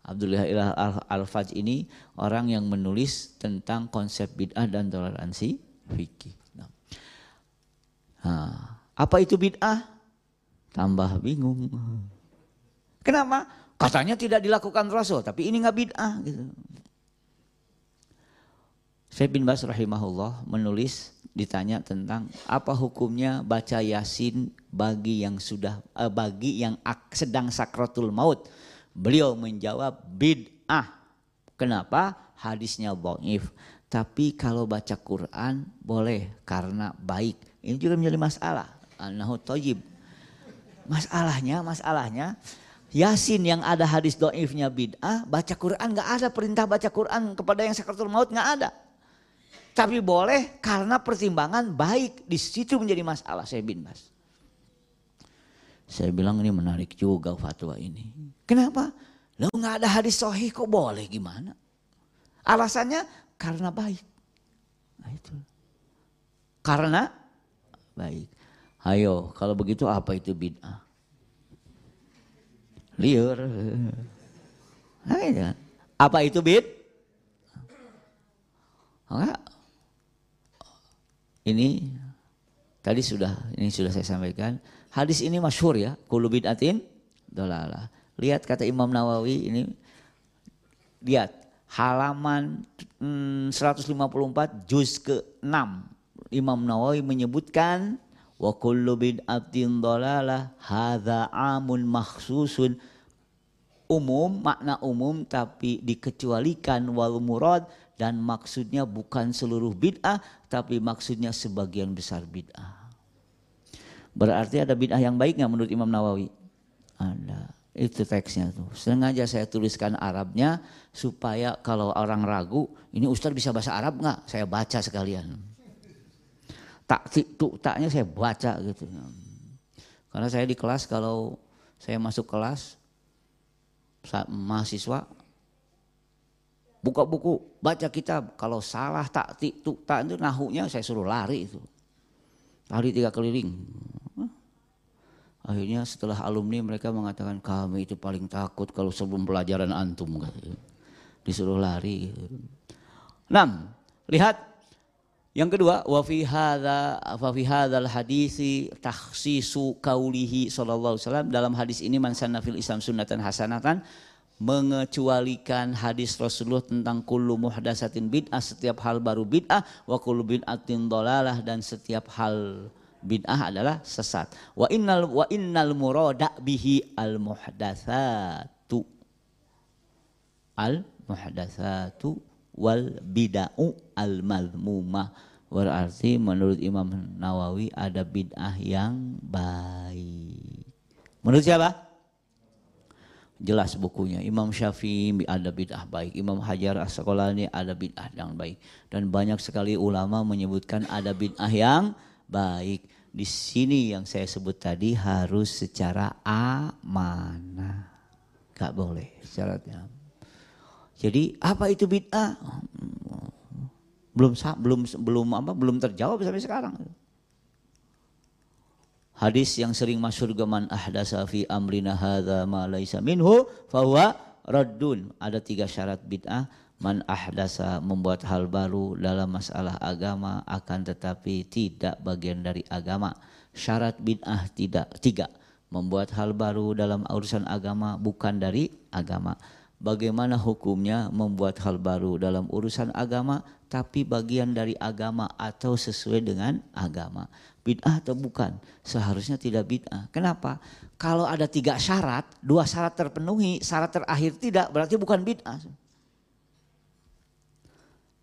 Abdul Ilah Al-Faj ini orang yang menulis tentang konsep bid'ah dan toleransi fikih. Nah, apa itu bid'ah? Tambah bingung. Kenapa? Katanya tidak dilakukan Rasul, tapi ini nggak bid'ah gitu. Syekh bin Bas rahimahullah menulis ditanya tentang apa hukumnya baca Yasin bagi yang sudah eh, bagi yang sedang sakratul maut. Beliau menjawab bid'ah. Kenapa? Hadisnya dhaif. Tapi kalau baca Quran boleh karena baik. Ini juga menjadi masalah. Anahu toyib. Masalahnya, masalahnya Yasin yang ada hadis doifnya bid'ah, baca Quran nggak ada perintah baca Quran kepada yang sakratul maut nggak ada. Tapi boleh karena pertimbangan baik di situ menjadi masalah saya bin Bas. Saya bilang ini menarik juga fatwa ini. Kenapa? Lo nggak ada hadis sahih kok boleh gimana? Alasannya karena baik. Nah itu. Karena baik. Ayo kalau begitu apa itu bid'ah? Liur. Apa itu bid? Enggak. Ini tadi sudah ini sudah saya sampaikan. Hadis ini masyhur ya, kullu bid'atin dolalah. Lihat kata Imam Nawawi ini lihat halaman 154 juz ke-6 Imam Nawawi menyebutkan wa kullu bid'atin dolalah hadza amun makhsusun umum, makna umum tapi dikecualikan wal murad dan maksudnya bukan seluruh bid'ah tapi maksudnya sebagian besar bid'ah. Berarti ada bid'ah yang baik nggak menurut Imam Nawawi? Ada. Itu teksnya tuh. Sengaja saya tuliskan Arabnya supaya kalau orang ragu, ini Ustadz bisa bahasa Arab nggak? Saya baca sekalian. Tak tu taknya saya baca gitu. Karena saya di kelas kalau saya masuk kelas mahasiswa buka buku, baca kitab. Kalau salah tak tu tak itu nahunya saya suruh lari itu. Lari tiga keliling. Akhirnya setelah alumni mereka mengatakan kami itu paling takut kalau sebelum pelajaran antum. Disuruh lari. Enam, lihat yang kedua, wa fi hadza fa fi hadzal hadisi takhsisu qaulihi sallallahu alaihi wasallam. Dalam hadis ini man sanna fil Islam sunnatan hasanatan mengecualikan hadis Rasulullah tentang kullu muhdasatin bid'ah setiap hal baru bid'ah wa kullu bid'atin dolalah dan setiap hal bid'ah adalah sesat. Wa innal wa innal murada bihi al muhdatsatu. Al muhdatsatu wal bid'ah al mazmumah berarti menurut Imam Nawawi ada bid'ah yang baik. Menurut siapa? Jelas bukunya. Imam Syafi'i ada bid'ah baik. Imam Hajar Asqalani ada bid'ah yang baik. Dan banyak sekali ulama menyebutkan ada bid'ah yang baik. Di sini yang saya sebut tadi harus secara amanah. Gak boleh syaratnya. Jadi apa itu bid'ah? Belum belum belum apa belum terjawab sampai sekarang. Hadis yang sering masyhur gaman ahdasa fi amrina hadza ma laisa minhu fahuwa raddun. Ada tiga syarat bid'ah. Man ahdasa membuat hal baru dalam masalah agama akan tetapi tidak bagian dari agama. Syarat bid'ah tidak tiga. Membuat hal baru dalam urusan agama bukan dari agama bagaimana hukumnya membuat hal baru dalam urusan agama tapi bagian dari agama atau sesuai dengan agama. Bid'ah atau bukan? Seharusnya tidak bid'ah. Kenapa? Kalau ada tiga syarat, dua syarat terpenuhi, syarat terakhir tidak, berarti bukan bid'ah.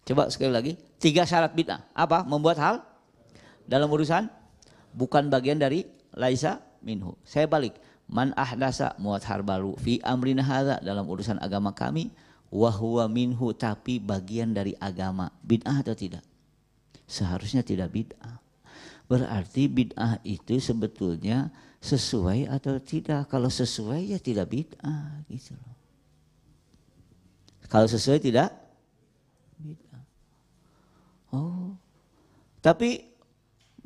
Coba sekali lagi, tiga syarat bid'ah. Apa? Membuat hal dalam urusan bukan bagian dari laisa minhu. Saya balik. Man ahdasa muat hal baru fi amrina hadza dalam urusan agama kami wahwa minhu tapi bagian dari agama. Bid'ah atau tidak? Seharusnya tidak bid'ah. Berarti bid'ah itu sebetulnya sesuai atau tidak. Kalau sesuai ya tidak bid'ah gitu loh. Kalau sesuai tidak bid'ah. Oh. Tapi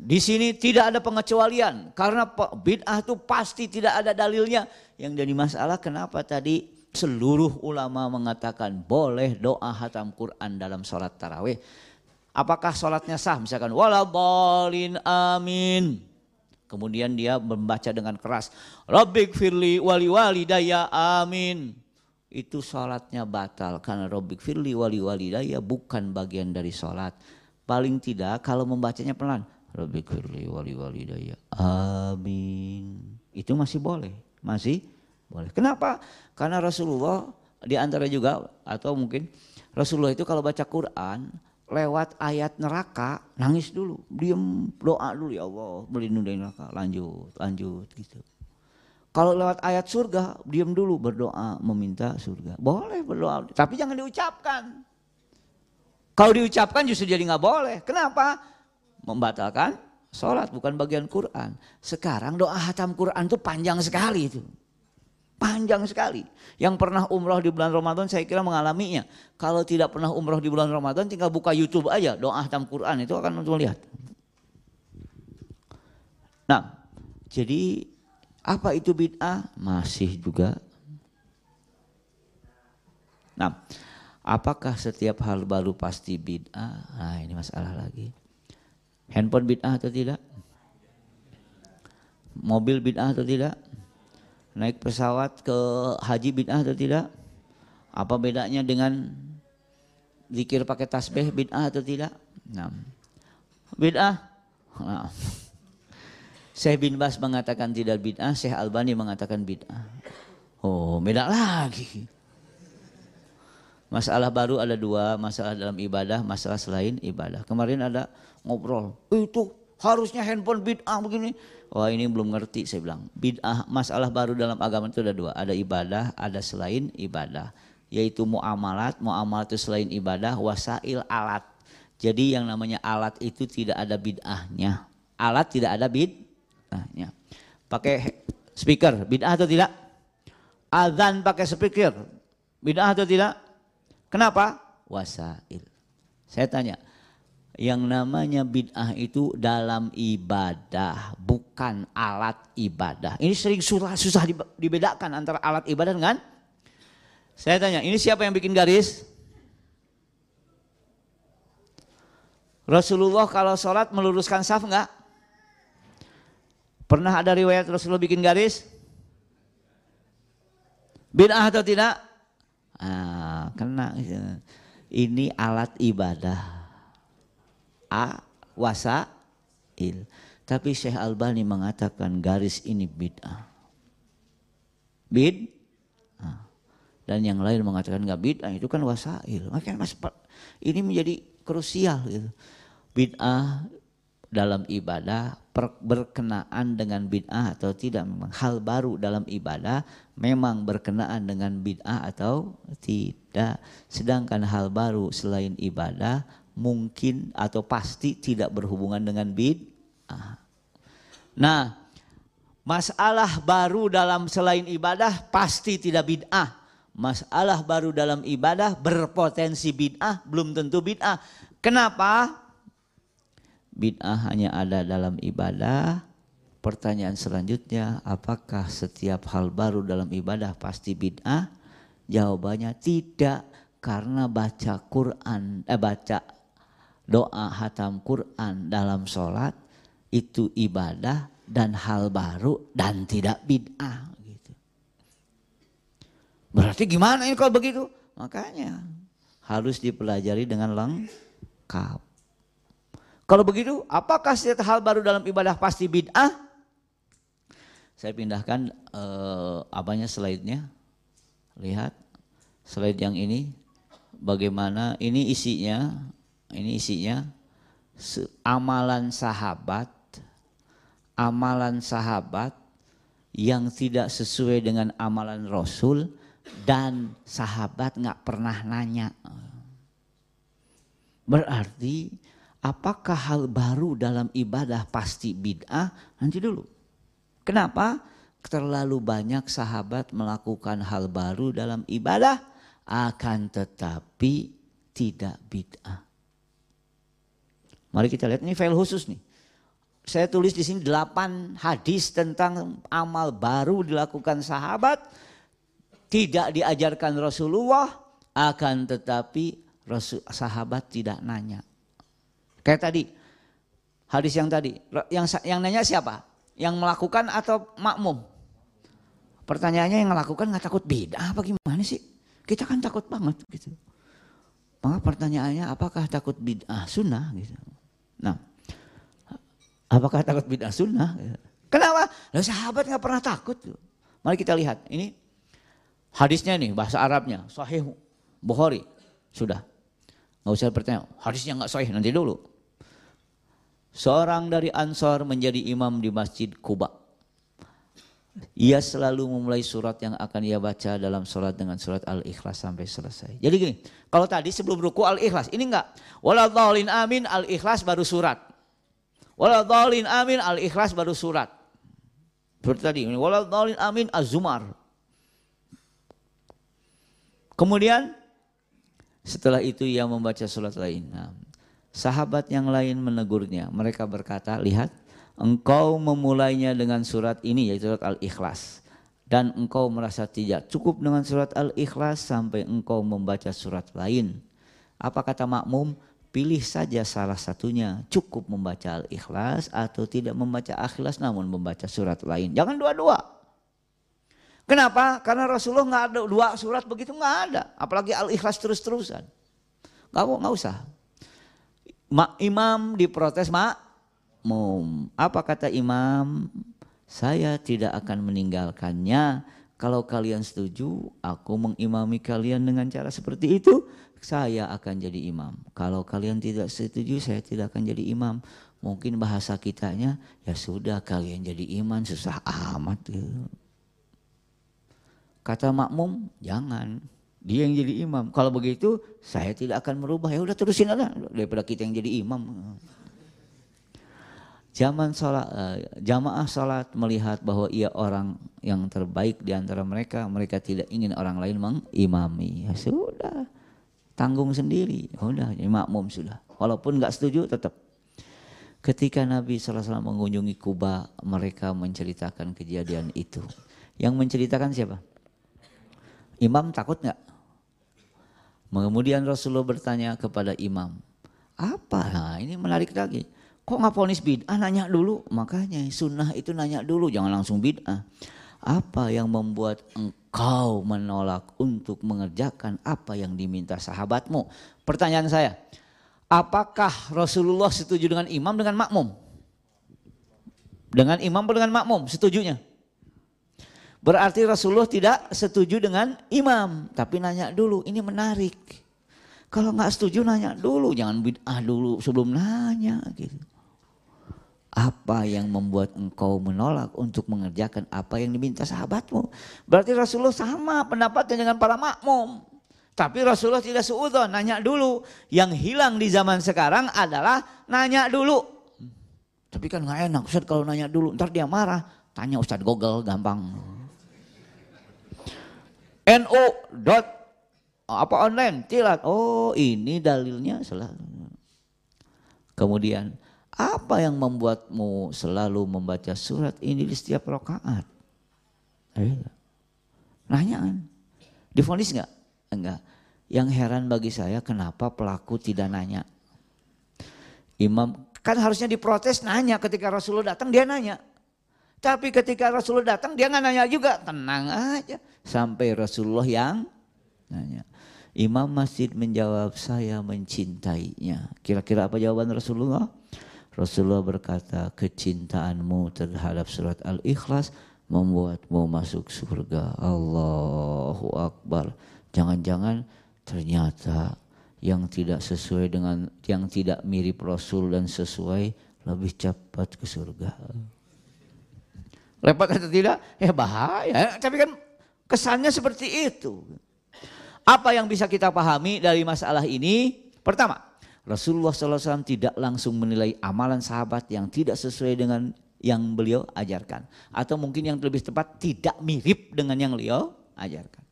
di sini tidak ada pengecualian karena bid'ah itu pasti tidak ada dalilnya. Yang jadi masalah kenapa tadi seluruh ulama mengatakan boleh doa hatam Quran dalam sholat tarawih. Apakah sholatnya sah? Misalkan walabolin amin. Kemudian dia membaca dengan keras. Rabbik firli wali wali daya amin. Itu sholatnya batal karena Rabbik firli wali wali daya bukan bagian dari sholat. Paling tidak kalau membacanya pelan. Rabbik firli wali wali daya amin. Itu masih boleh. Masih boleh. Kenapa? Karena Rasulullah di antara juga atau mungkin Rasulullah itu kalau baca Quran lewat ayat neraka nangis dulu. Diem doa dulu ya Allah melindungi dari neraka. Lanjut lanjut gitu. Kalau lewat ayat surga diem dulu berdoa meminta surga. Boleh berdoa. Tapi jangan diucapkan. Kalau diucapkan justru jadi nggak boleh. Kenapa membatalkan sholat bukan bagian Quran sekarang doa hatam Quran itu panjang sekali itu Panjang sekali. Yang pernah umroh di bulan Ramadan saya kira mengalaminya. Kalau tidak pernah umroh di bulan Ramadan tinggal buka YouTube aja. Doa hatam Quran itu akan untuk lihat. Nah jadi apa itu bid'ah? Masih juga. Nah apakah setiap hal baru pasti bid'ah? Nah ini masalah lagi. Handphone bid'ah atau tidak? Mobil bid'ah atau tidak? naik pesawat ke haji bid'ah atau tidak? Apa bedanya dengan zikir pakai tasbih bid'ah atau tidak? Nah, bid'ah. Nah. Syekh bin Bas mengatakan tidak bid'ah, Syekh Albani mengatakan bid'ah. Oh, beda lagi. Masalah baru ada dua, masalah dalam ibadah, masalah selain ibadah. Kemarin ada ngobrol, itu harusnya handphone bid'ah begini. Wah ini belum ngerti saya bilang. Bid'ah masalah baru dalam agama itu ada dua. Ada ibadah, ada selain ibadah. Yaitu muamalat, muamalat itu selain ibadah, wasail alat. Jadi yang namanya alat itu tidak ada bid'ahnya. Alat tidak ada bid'ahnya. Pakai speaker, bid'ah atau tidak? Azan pakai speaker, bid'ah atau tidak? Kenapa? Wasail. Saya tanya, yang namanya bid'ah itu dalam ibadah, bukan alat ibadah. Ini sering susah, susah dibedakan antara alat ibadah dengan saya tanya, ini siapa yang bikin garis? Rasulullah kalau sholat meluruskan saf enggak? Pernah ada riwayat Rasulullah bikin garis? Bid'ah atau tidak? Ah, kena. Ini alat ibadah a wasail. Tapi Syekh Albani mengatakan garis ini bid'ah. Bid dan yang lain mengatakan nggak bid'ah itu kan wasail. Makanya mas, ini menjadi krusial gitu. Bid'ah dalam ibadah berkenaan dengan bid'ah atau tidak memang hal baru dalam ibadah memang berkenaan dengan bid'ah atau tidak sedangkan hal baru selain ibadah mungkin atau pasti tidak berhubungan dengan bid'ah. Nah, masalah baru dalam selain ibadah pasti tidak bid'ah. Masalah baru dalam ibadah berpotensi bid'ah, belum tentu bid'ah. Kenapa? Bid'ah hanya ada dalam ibadah. Pertanyaan selanjutnya, apakah setiap hal baru dalam ibadah pasti bid'ah? Jawabannya tidak, karena baca Quran, eh baca doa hatam Quran dalam sholat itu ibadah dan hal baru dan tidak bid'ah gitu. Berarti gimana ini kalau begitu? Makanya harus dipelajari dengan lengkap. Kalau begitu, apakah setiap hal baru dalam ibadah pasti bid'ah? Saya pindahkan eh, apanya slide-nya. Lihat slide yang ini bagaimana ini isinya, ini isinya amalan sahabat, amalan sahabat yang tidak sesuai dengan amalan Rasul dan sahabat nggak pernah nanya. Berarti apakah hal baru dalam ibadah pasti bid'ah? Nanti dulu. Kenapa? Terlalu banyak sahabat melakukan hal baru dalam ibadah akan tetapi tidak bid'ah. Mari kita lihat ini file khusus nih. Saya tulis di sini delapan hadis tentang amal baru dilakukan sahabat tidak diajarkan Rasulullah akan tetapi Rasul, sahabat tidak nanya. Kayak tadi hadis yang tadi yang yang nanya siapa? Yang melakukan atau makmum? Pertanyaannya yang melakukan nggak takut beda apa gimana sih? Kita kan takut banget gitu. Maka pertanyaannya apakah takut bid'ah sunnah gitu. Nah, apakah takut bid'ah sunnah? Kenapa? Lah sahabat nggak pernah takut. Mari kita lihat. Ini Hadisnya nih bahasa Arabnya sahih Bukhari. Sudah. Nggak usah bertanya, hadisnya nggak sahih nanti dulu. Seorang dari Ansor menjadi imam di Masjid Kuba. Ia selalu memulai surat yang akan ia baca dalam surat dengan surat Al-Ikhlas sampai selesai. Jadi gini, kalau tadi sebelum ruku Al-Ikhlas, ini enggak. Waladhalin amin Al-Ikhlas baru surat. Waladhalin amin Al-Ikhlas baru surat. Seperti tadi, waladhalin amin Az-Zumar. Kemudian setelah itu ia membaca surat lain. Nah, sahabat yang lain menegurnya. Mereka berkata, lihat engkau memulainya dengan surat ini yaitu surat Al-Ikhlas. Dan engkau merasa tidak cukup dengan surat Al-Ikhlas sampai engkau membaca surat lain. Apa kata makmum? Pilih saja salah satunya. Cukup membaca Al-Ikhlas atau tidak membaca Al-Ikhlas namun membaca surat lain. Jangan dua-dua. Kenapa? Karena Rasulullah nggak ada dua surat begitu nggak ada. Apalagi al-ikhlas terus-terusan. Nggak nggak usah. Ma, imam diprotes makmum. Apa kata imam? Saya tidak akan meninggalkannya. Kalau kalian setuju, aku mengimami kalian dengan cara seperti itu, saya akan jadi imam. Kalau kalian tidak setuju, saya tidak akan jadi imam. Mungkin bahasa kitanya, ya sudah kalian jadi iman susah amat. Kata makmum, jangan. Dia yang jadi imam. Kalau begitu, saya tidak akan merubah. Ya udah terusin aja daripada kita yang jadi imam. Zaman salat, eh, jamaah salat melihat bahwa ia orang yang terbaik di antara mereka, mereka tidak ingin orang lain mengimami. Ya sudah, tanggung sendiri. Ya udah, jadi makmum sudah. Walaupun nggak setuju, tetap. Ketika Nabi SAW mengunjungi Kuba, mereka menceritakan kejadian itu. Yang menceritakan siapa? Imam takut nggak? Kemudian Rasulullah bertanya kepada imam, apa? Nah, ini menarik lagi. Kok nggak ponis bid'ah? Nanya dulu. Makanya sunnah itu nanya dulu, jangan langsung bid'ah. Apa yang membuat engkau menolak untuk mengerjakan apa yang diminta sahabatmu? Pertanyaan saya, apakah Rasulullah setuju dengan imam dengan makmum? Dengan imam atau dengan makmum? Setujunya? Berarti Rasulullah tidak setuju dengan imam, tapi nanya dulu. Ini menarik. Kalau nggak setuju nanya dulu, jangan bid'ah dulu sebelum nanya gitu. Apa yang membuat engkau menolak untuk mengerjakan apa yang diminta sahabatmu? Berarti Rasulullah sama pendapatnya dengan para makmum. Tapi Rasulullah tidak seudon, nanya dulu. Yang hilang di zaman sekarang adalah nanya dulu. Tapi kan nggak enak Ustaz kalau nanya dulu, ntar dia marah. Tanya Ustaz Google gampang. NU dot apa online tilat. Oh ini dalilnya selalu. Kemudian apa yang membuatmu selalu membaca surat ini di setiap rakaat? Eh, nanya kan? Difonis nggak? Enggak. Yang heran bagi saya kenapa pelaku tidak nanya. Imam kan harusnya diprotes nanya ketika Rasulullah datang dia nanya. Tapi ketika Rasulullah datang dia nggak nanya juga, tenang aja. Sampai Rasulullah yang nanya. Imam masjid menjawab saya mencintainya. Kira-kira apa jawaban Rasulullah? Rasulullah berkata, kecintaanmu terhadap surat Al-Ikhlas membuatmu masuk surga. Allahu Akbar. Jangan-jangan ternyata yang tidak sesuai dengan yang tidak mirip Rasul dan sesuai lebih cepat ke surga. Repot atau tidak? Ya bahaya. Tapi kan kesannya seperti itu. Apa yang bisa kita pahami dari masalah ini? Pertama, Rasulullah SAW tidak langsung menilai amalan sahabat yang tidak sesuai dengan yang beliau ajarkan. Atau mungkin yang lebih tepat tidak mirip dengan yang beliau ajarkan.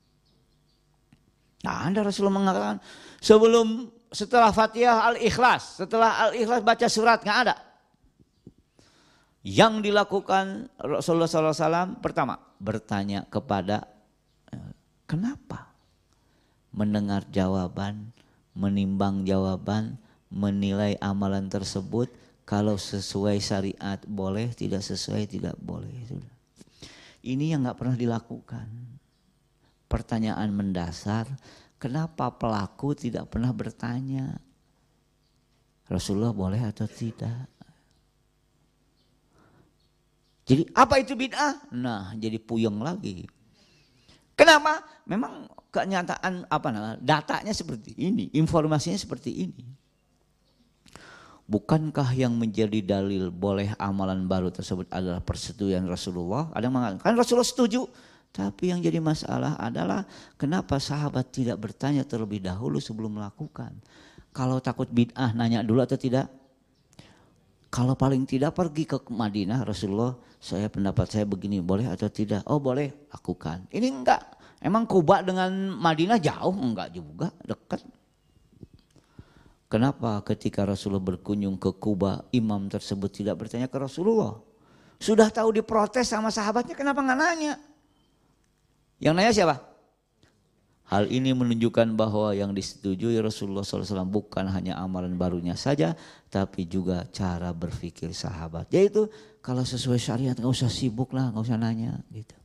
Nah anda Rasulullah mengatakan sebelum setelah Fatihah Al-Ikhlas, setelah Al-Ikhlas baca surat nggak ada. Yang dilakukan Rasulullah SAW pertama bertanya kepada eh, kenapa mendengar jawaban menimbang jawaban, menilai amalan tersebut kalau sesuai syariat boleh, tidak sesuai tidak boleh. Ini yang nggak pernah dilakukan. Pertanyaan mendasar, kenapa pelaku tidak pernah bertanya? Rasulullah boleh atau tidak? Jadi apa itu bid'ah? Nah, jadi puyeng lagi. Kenapa? Memang kenyataan apa namanya datanya seperti ini, informasinya seperti ini. Bukankah yang menjadi dalil boleh amalan baru tersebut adalah persetujuan Rasulullah? Ada yang mengatakan kan Rasulullah setuju, tapi yang jadi masalah adalah kenapa sahabat tidak bertanya terlebih dahulu sebelum melakukan? Kalau takut bid'ah nanya dulu atau tidak? Kalau paling tidak pergi ke Madinah Rasulullah, saya pendapat saya begini, boleh atau tidak? Oh boleh, lakukan. Ini enggak, Emang Kuba dengan Madinah jauh? Enggak juga, dekat. Kenapa ketika Rasulullah berkunjung ke Kuba, imam tersebut tidak bertanya ke Rasulullah? Sudah tahu diprotes sama sahabatnya, kenapa nggak nanya? Yang nanya siapa? Hal ini menunjukkan bahwa yang disetujui Rasulullah SAW bukan hanya amalan barunya saja, tapi juga cara berpikir sahabat. Yaitu kalau sesuai syariat nggak usah sibuk lah, nggak usah nanya gitu.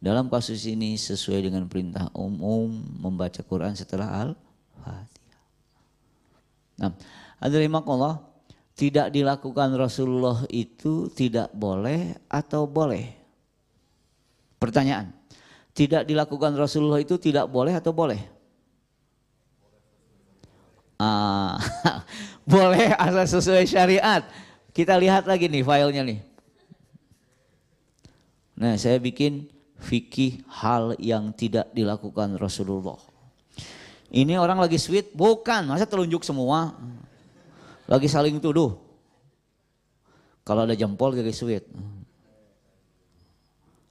Dalam kasus ini sesuai dengan perintah umum membaca Quran setelah Al-Fatihah. Nah, Allah tidak dilakukan Rasulullah itu tidak boleh atau boleh? Pertanyaan. Tidak dilakukan Rasulullah itu tidak boleh atau boleh? Ah, boleh asal sesuai syariat. Kita lihat lagi nih filenya nih. Nah, saya bikin fikih hal yang tidak dilakukan Rasulullah. Ini orang lagi sweet, bukan, masa telunjuk semua. Lagi saling tuduh. Kalau ada jempol lagi sweet.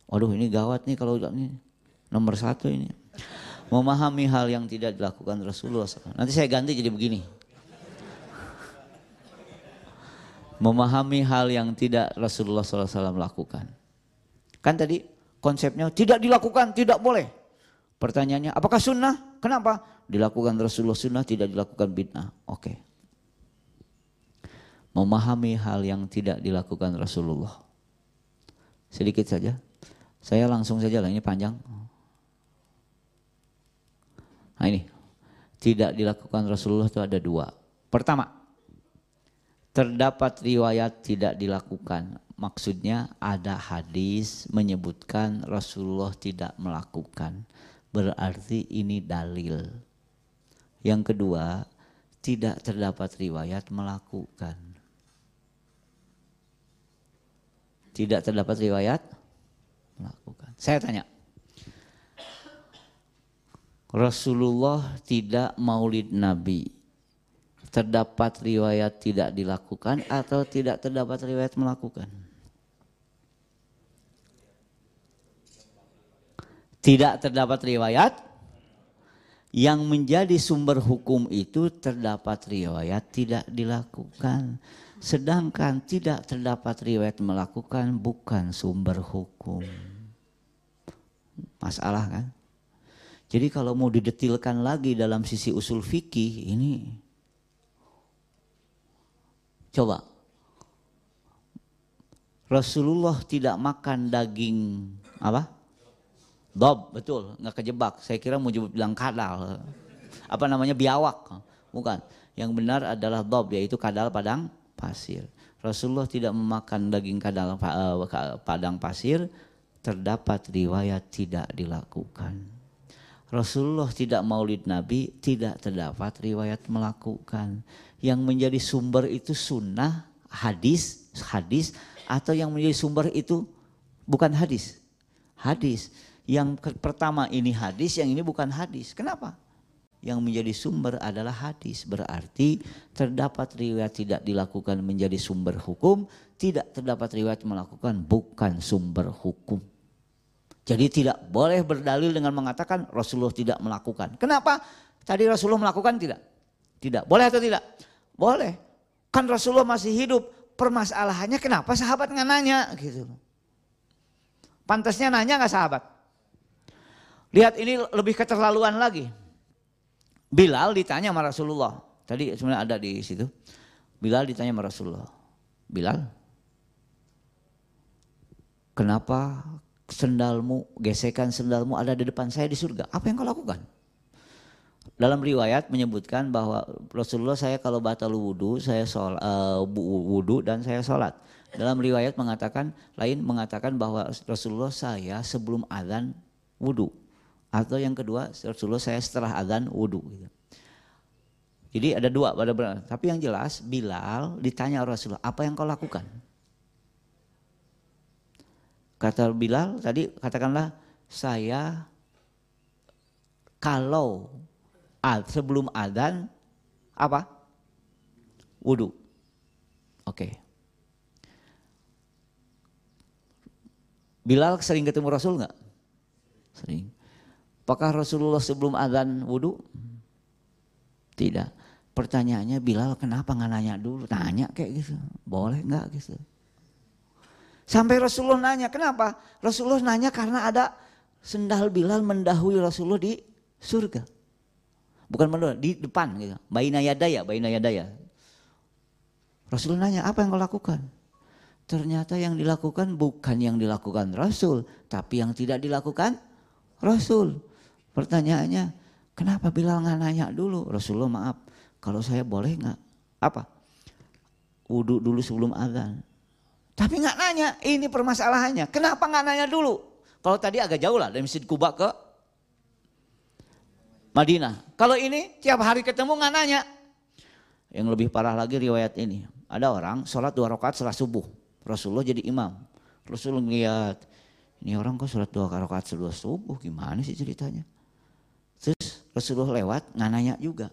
Waduh ini gawat nih kalau ini nomor satu ini. Memahami hal yang tidak dilakukan Rasulullah Nanti saya ganti jadi begini. Memahami hal yang tidak Rasulullah SAW lakukan. Kan tadi konsepnya tidak dilakukan, tidak boleh. Pertanyaannya, apakah sunnah? Kenapa? Dilakukan Rasulullah sunnah, tidak dilakukan bid'ah. Oke. Memahami hal yang tidak dilakukan Rasulullah. Sedikit saja. Saya langsung saja lah, ini panjang. Nah ini, tidak dilakukan Rasulullah itu ada dua. Pertama, terdapat riwayat tidak dilakukan maksudnya ada hadis menyebutkan Rasulullah tidak melakukan. Berarti ini dalil. Yang kedua, tidak terdapat riwayat melakukan. Tidak terdapat riwayat melakukan. Saya tanya. Rasulullah tidak maulid Nabi. Terdapat riwayat tidak dilakukan atau tidak terdapat riwayat melakukan? Tidak terdapat riwayat yang menjadi sumber hukum itu terdapat riwayat tidak dilakukan. Sedangkan tidak terdapat riwayat melakukan bukan sumber hukum. Masalah kan? Jadi kalau mau didetilkan lagi dalam sisi usul fikih ini coba Rasulullah tidak makan daging apa? Dob, betul, nggak kejebak. Saya kira mau bilang kadal. Apa namanya biawak. Bukan. Yang benar adalah dob yaitu kadal padang pasir. Rasulullah tidak memakan daging kadal uh, padang pasir terdapat riwayat tidak dilakukan. Rasulullah tidak maulid Nabi tidak terdapat riwayat melakukan. Yang menjadi sumber itu sunnah, hadis, hadis atau yang menjadi sumber itu bukan hadis. Hadis. Yang pertama ini hadis, yang ini bukan hadis. Kenapa? Yang menjadi sumber adalah hadis. Berarti terdapat riwayat tidak dilakukan menjadi sumber hukum, tidak terdapat riwayat melakukan bukan sumber hukum. Jadi tidak boleh berdalil dengan mengatakan Rasulullah tidak melakukan. Kenapa? Tadi Rasulullah melakukan tidak? Tidak. Boleh atau tidak? Boleh. Kan Rasulullah masih hidup. Permasalahannya kenapa sahabat nggak nanya gitu. Pantasnya nanya nggak sahabat? Lihat ini lebih keterlaluan lagi. Bilal ditanya sama Rasulullah. Tadi sebenarnya ada di situ. Bilal ditanya sama Rasulullah. Bilal, kenapa sendalmu, gesekan sendalmu ada di depan saya di surga? Apa yang kau lakukan? Dalam riwayat menyebutkan bahwa Rasulullah saya kalau batal wudhu, saya sholat, uh, wudhu dan saya sholat. Dalam riwayat mengatakan, lain mengatakan bahwa Rasulullah saya sebelum azan wudhu. Atau yang kedua, Rasulullah saya setelah azan wudhu. Gitu. Jadi ada dua pada benar. Tapi yang jelas Bilal ditanya Rasulullah, apa yang kau lakukan? Kata Bilal tadi katakanlah saya kalau sebelum adzan apa? Wudhu. Oke. Okay. Bilal sering ketemu Rasul nggak? Sering. Apakah Rasulullah sebelum azan wudhu? Tidak. Pertanyaannya Bilal kenapa nggak nanya dulu? Tanya kayak gitu. Boleh nggak gitu? Sampai Rasulullah nanya, kenapa? Rasulullah nanya karena ada sendal Bilal mendahului Rasulullah di surga. Bukan mendahului, di depan gitu. Baina yadaya, baina yadaya. Rasulullah nanya, apa yang kau lakukan? Ternyata yang dilakukan bukan yang dilakukan Rasul, tapi yang tidak dilakukan Rasul. Pertanyaannya, kenapa Bilal nggak nanya dulu? Rasulullah maaf, kalau saya boleh nggak? Apa? Wudhu dulu sebelum azan. Tapi nggak nanya, ini permasalahannya. Kenapa nggak nanya dulu? Kalau tadi agak jauh lah dari Masjid Kuba ke Madinah. Kalau ini tiap hari ketemu nggak nanya. Yang lebih parah lagi riwayat ini. Ada orang sholat dua rakaat setelah subuh. Rasulullah jadi imam. Rasulullah lihat, ini orang kok sholat dua rakaat setelah subuh, gimana sih ceritanya? Terus Rasulullah lewat nggak nanya juga.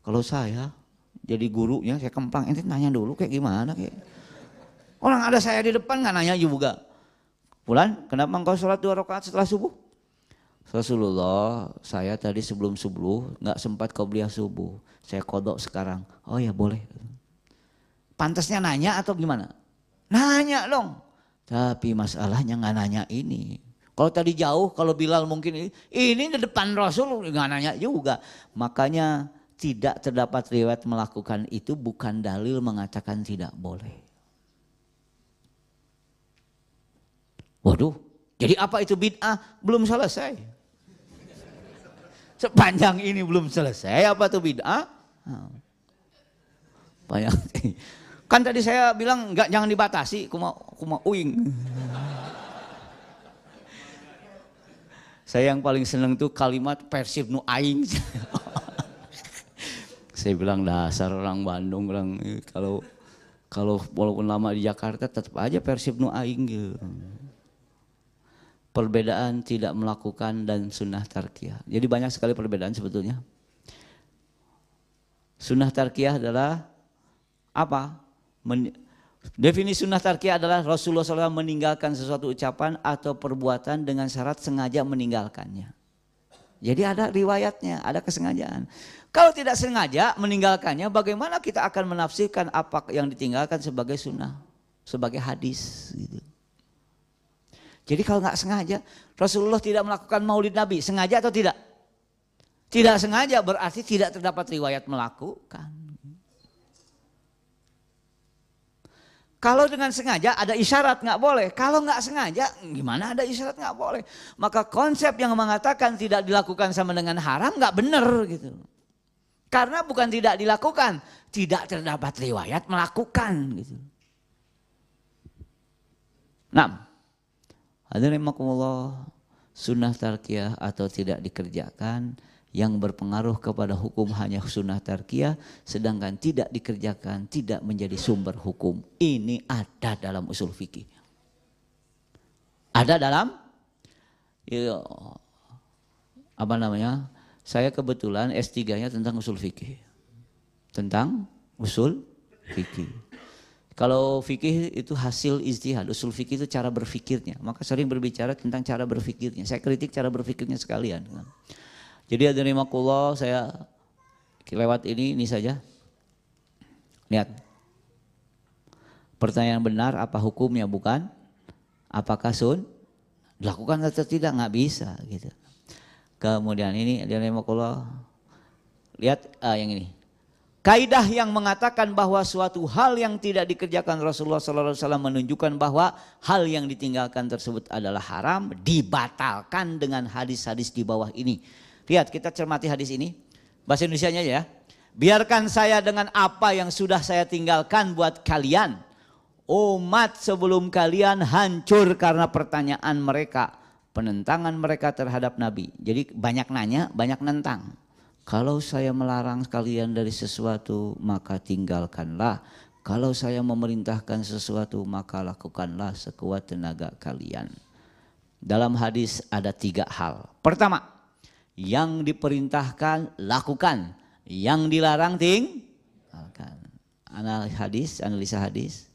Kalau saya jadi gurunya saya kemplang, ente nanya dulu kayak gimana kayak. Orang ada saya di depan nggak nanya juga. Bulan, kenapa engkau sholat dua rakaat setelah subuh? Rasulullah, saya tadi sebelum subuh nggak sempat kau beli subuh. Saya kodok sekarang. Oh ya boleh. Pantasnya nanya atau gimana? Nanya dong. Tapi masalahnya nggak nanya ini. Kalau tadi jauh, kalau Bilal mungkin ini di depan Rasul nggak nanya juga. Makanya tidak terdapat riwayat melakukan itu bukan dalil mengatakan tidak boleh. Waduh, jadi apa itu bid'ah? Belum selesai. Sepanjang ini belum selesai, apa tuh bid'ah? Banyak. Kan tadi saya bilang nggak jangan dibatasi, kuma kuma uing. Saya yang paling seneng tuh kalimat persib nu aing. saya bilang dasar orang Bandung bilang kalau kalau walaupun lama di Jakarta tetap aja persib nu aing gitu. Perbedaan tidak melakukan dan sunnah tarkiyah. Jadi banyak sekali perbedaan sebetulnya. Sunnah tarkiyah adalah apa? Men Definisi sunnah tarkiyah adalah Rasulullah SAW meninggalkan sesuatu ucapan atau perbuatan dengan syarat sengaja meninggalkannya. Jadi ada riwayatnya, ada kesengajaan. Kalau tidak sengaja meninggalkannya, bagaimana kita akan menafsirkan apa yang ditinggalkan sebagai sunnah, sebagai hadis gitu. Jadi kalau nggak sengaja, Rasulullah tidak melakukan maulid Nabi, sengaja atau tidak? Tidak sengaja berarti tidak terdapat riwayat melakukan. Kalau dengan sengaja ada isyarat nggak boleh. Kalau nggak sengaja gimana ada isyarat nggak boleh. Maka konsep yang mengatakan tidak dilakukan sama dengan haram nggak benar gitu. Karena bukan tidak dilakukan, tidak terdapat riwayat melakukan gitu. Nah, hadirin sunnah tarkiyah atau tidak dikerjakan yang berpengaruh kepada hukum hanya sunnah tarkiyah sedangkan tidak dikerjakan tidak menjadi sumber hukum. Ini ada dalam usul fikih. Ada dalam ya, apa namanya? Saya kebetulan S3-nya tentang usul fikih. Tentang usul fikih. Kalau fikih itu hasil ijtihad, usul fikih itu cara berfikirnya. Maka sering berbicara tentang cara berfikirnya. Saya kritik cara berfikirnya sekalian. Jadi ada makullah saya lewat ini ini saja. Lihat. Pertanyaan benar apa hukumnya bukan? Apakah sun? Dilakukan atau tidak nggak bisa gitu. Kemudian ini ada makullah. Lihat uh, yang ini. Kaidah yang mengatakan bahwa suatu hal yang tidak dikerjakan Rasulullah SAW menunjukkan bahwa hal yang ditinggalkan tersebut adalah haram, dibatalkan dengan hadis-hadis di bawah ini. Lihat kita cermati hadis ini, bahasa Indonesia ya. Biarkan saya dengan apa yang sudah saya tinggalkan buat kalian. Umat sebelum kalian hancur karena pertanyaan mereka, penentangan mereka terhadap Nabi. Jadi banyak nanya, banyak nentang. Kalau saya melarang kalian dari sesuatu, maka tinggalkanlah. Kalau saya memerintahkan sesuatu, maka lakukanlah sekuat tenaga kalian. Dalam hadis ada tiga hal. Pertama, yang diperintahkan lakukan, yang dilarang tinggalkan. Analisa hadis, analisa hadis.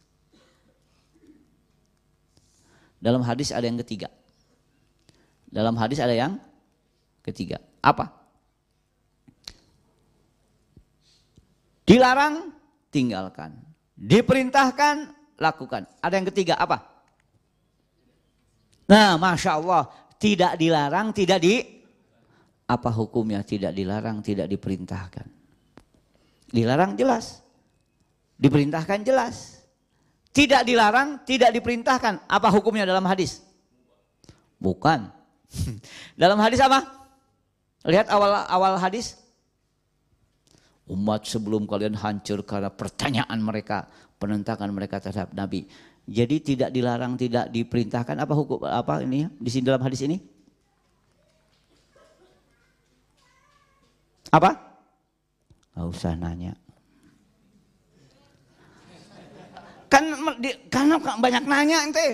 Dalam hadis ada yang ketiga. Dalam hadis ada yang ketiga. Apa? Dilarang, tinggalkan. Diperintahkan, lakukan. Ada yang ketiga, apa? Nah, Masya Allah, tidak dilarang, tidak di... Apa hukumnya tidak dilarang, tidak diperintahkan? Dilarang jelas. Diperintahkan jelas. Tidak dilarang, tidak diperintahkan. Apa hukumnya dalam hadis? Bukan. dalam hadis apa? Lihat awal awal hadis umat sebelum kalian hancur karena pertanyaan mereka, penentangan mereka terhadap Nabi. Jadi tidak dilarang, tidak diperintahkan apa hukum apa ini di sini dalam hadis ini? Apa? Gak usah nanya. Kan karena banyak nanya ente.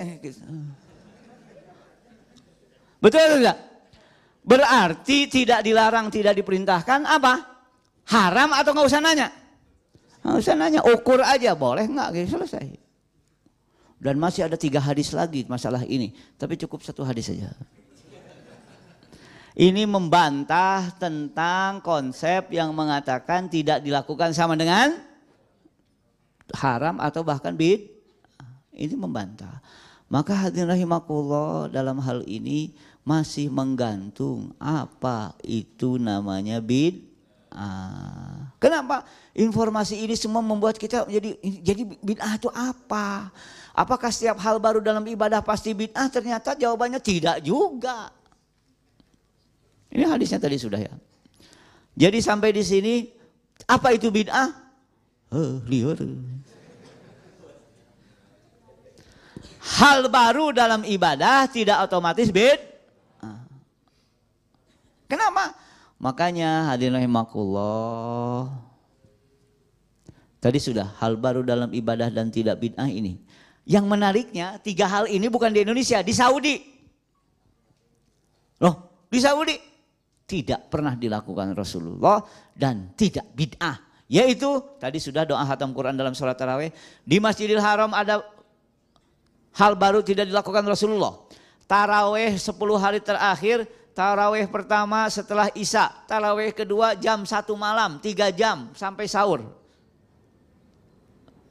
Betul atau tidak? Berarti tidak dilarang, tidak diperintahkan apa? Haram atau nggak usah nanya? Nggak usah nanya, ukur aja boleh nggak gitu selesai. Dan masih ada tiga hadis lagi masalah ini, tapi cukup satu hadis saja. Ini membantah tentang konsep yang mengatakan tidak dilakukan sama dengan haram atau bahkan bid. Ini membantah. Maka hadirin rahimakullah dalam hal ini masih menggantung apa itu namanya bid Ah. Kenapa? Informasi ini semua membuat kita jadi jadi bid'ah itu apa? Apakah setiap hal baru dalam ibadah pasti bid'ah? Ternyata jawabannya tidak juga. Ini hadisnya tadi sudah ya. Jadi sampai di sini apa itu bid'ah? Oh, liur. Hal baru dalam ibadah tidak otomatis bid. Kenapa? Makanya hadirin rahimakumullah. Tadi sudah hal baru dalam ibadah dan tidak bid'ah ini. Yang menariknya tiga hal ini bukan di Indonesia, di Saudi. Loh, di Saudi tidak pernah dilakukan Rasulullah dan tidak bid'ah. Yaitu tadi sudah doa hatam Quran dalam sholat taraweh. Di Masjidil Haram ada hal baru tidak dilakukan Rasulullah. Taraweh 10 hari terakhir Taraweh pertama setelah Isya, taraweh kedua jam satu malam, tiga jam sampai sahur.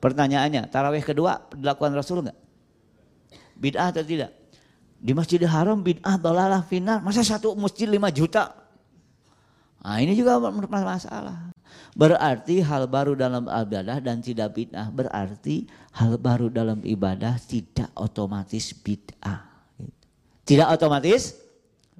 Pertanyaannya, taraweh kedua dilakukan Rasul enggak? Bid'ah atau tidak? Di Masjidil Haram bid'ah dolalah final, masa satu masjid lima juta? Nah ini juga masalah. Berarti hal baru dalam ibadah dan tidak bid'ah. Berarti hal baru dalam ibadah tidak otomatis bid'ah. Tidak otomatis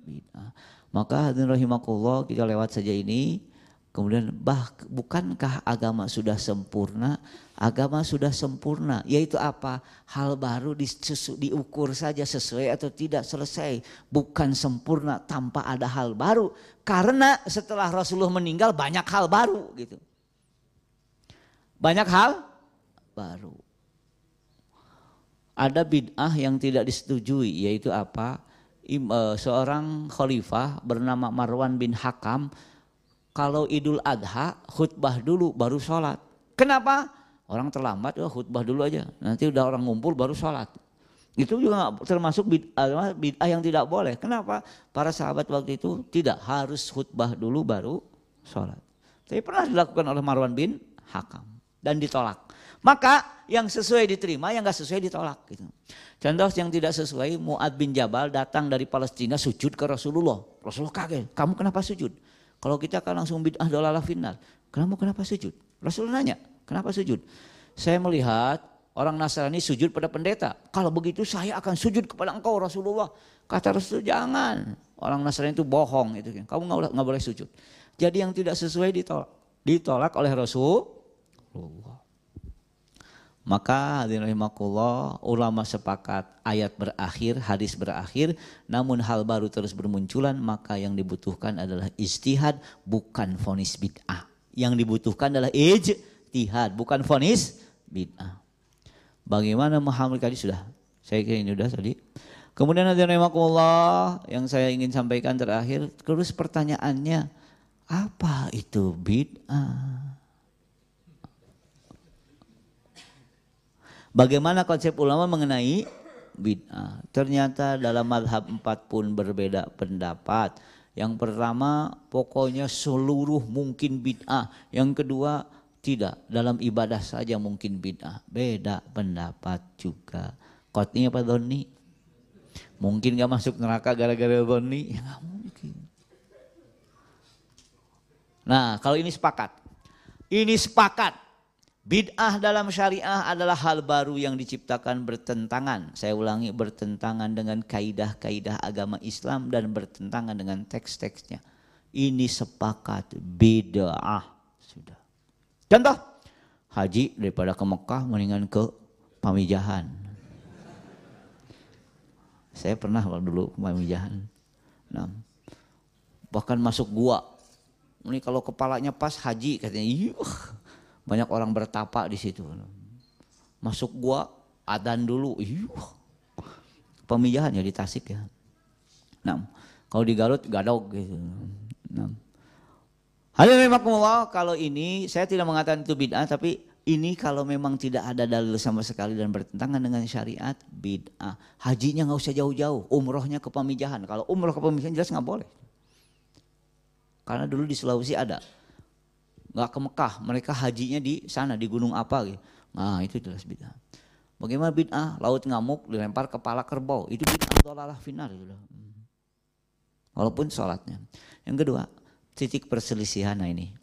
bid'ah. Maka hadirin rahimakumullah kita lewat saja ini Kemudian bah bukankah agama sudah sempurna? Agama sudah sempurna, yaitu apa? Hal baru disesu, diukur saja sesuai atau tidak selesai. Bukan sempurna tanpa ada hal baru. Karena setelah Rasulullah meninggal banyak hal baru gitu. Banyak hal baru. Ada bid'ah yang tidak disetujui, yaitu apa? Eh, seorang khalifah bernama Marwan bin Hakam kalau Idul Adha khutbah dulu baru sholat. Kenapa? Orang terlambat ya khutbah dulu aja. Nanti udah orang ngumpul baru sholat. Itu juga termasuk bid'ah, bid'ah yang tidak boleh. Kenapa? Para sahabat waktu itu tidak harus khutbah dulu baru sholat. Tapi pernah dilakukan oleh Marwan bin Hakam dan ditolak. Maka yang sesuai diterima, yang gak sesuai ditolak. Gitu. Contoh yang tidak sesuai, Muad bin Jabal datang dari Palestina sujud ke Rasulullah. Rasulullah kaget, kamu kenapa sujud? Kalau kita kan langsung bid'ah dolalah final. Kenapa kenapa sujud? Rasul nanya, kenapa sujud? Saya melihat orang Nasrani sujud pada pendeta. Kalau begitu saya akan sujud kepada engkau Rasulullah. Kata Rasul jangan. Orang Nasrani itu bohong itu. Kamu nggak boleh sujud. Jadi yang tidak sesuai ditolak. Ditolak oleh Rasulullah. Maka hadirin ulama sepakat ayat berakhir, hadis berakhir, namun hal baru terus bermunculan, maka yang dibutuhkan adalah istihad bukan fonis bid'ah. Yang dibutuhkan adalah ijtihad bukan fonis bid'ah. Bagaimana memahami tadi sudah? Saya kira ini sudah tadi. Kemudian hadirin rahimakumullah yang saya ingin sampaikan terakhir, terus pertanyaannya apa itu bid'ah? Bagaimana konsep ulama mengenai bid'ah? Ternyata dalam madhab empat pun berbeda pendapat. Yang pertama pokoknya seluruh mungkin bid'ah. Yang kedua tidak, dalam ibadah saja mungkin bid'ah. Beda pendapat juga. Kotnya apa Doni? Mungkin gak masuk neraka gara-gara Doni? Ya gak mungkin. Nah kalau ini sepakat. Ini sepakat Bid'ah dalam syariah adalah hal baru yang diciptakan bertentangan. Saya ulangi bertentangan dengan kaidah-kaidah agama Islam dan bertentangan dengan teks-teksnya. Ini sepakat bid'ah. Contoh, haji daripada ke Mekah mendingan ke Pamijahan. Saya pernah dulu ke Pamijahan. Nah, bahkan masuk gua. Ini kalau kepalanya pas haji katanya, yuh banyak orang bertapa di situ. Masuk gua adan dulu. Iyuh. Pemijahan ya di Tasik ya. Nah, kalau di Garut gadog gitu. Nah. Memang kalau ini saya tidak mengatakan itu bid'ah tapi ini kalau memang tidak ada dalil sama sekali dan bertentangan dengan syariat bid'ah. Hajinya nggak usah jauh-jauh, umrohnya ke pemijahan. Kalau umroh ke pemijahan jelas nggak boleh. Karena dulu di Sulawesi ada nggak ke Mekah, mereka hajinya di sana di gunung apa gitu. Nah itu jelas bid'ah. Bagaimana bid'ah? Laut ngamuk dilempar kepala kerbau, itu bid'ah dolalah final gitu. Walaupun sholatnya. Yang kedua, titik perselisihan nah ini.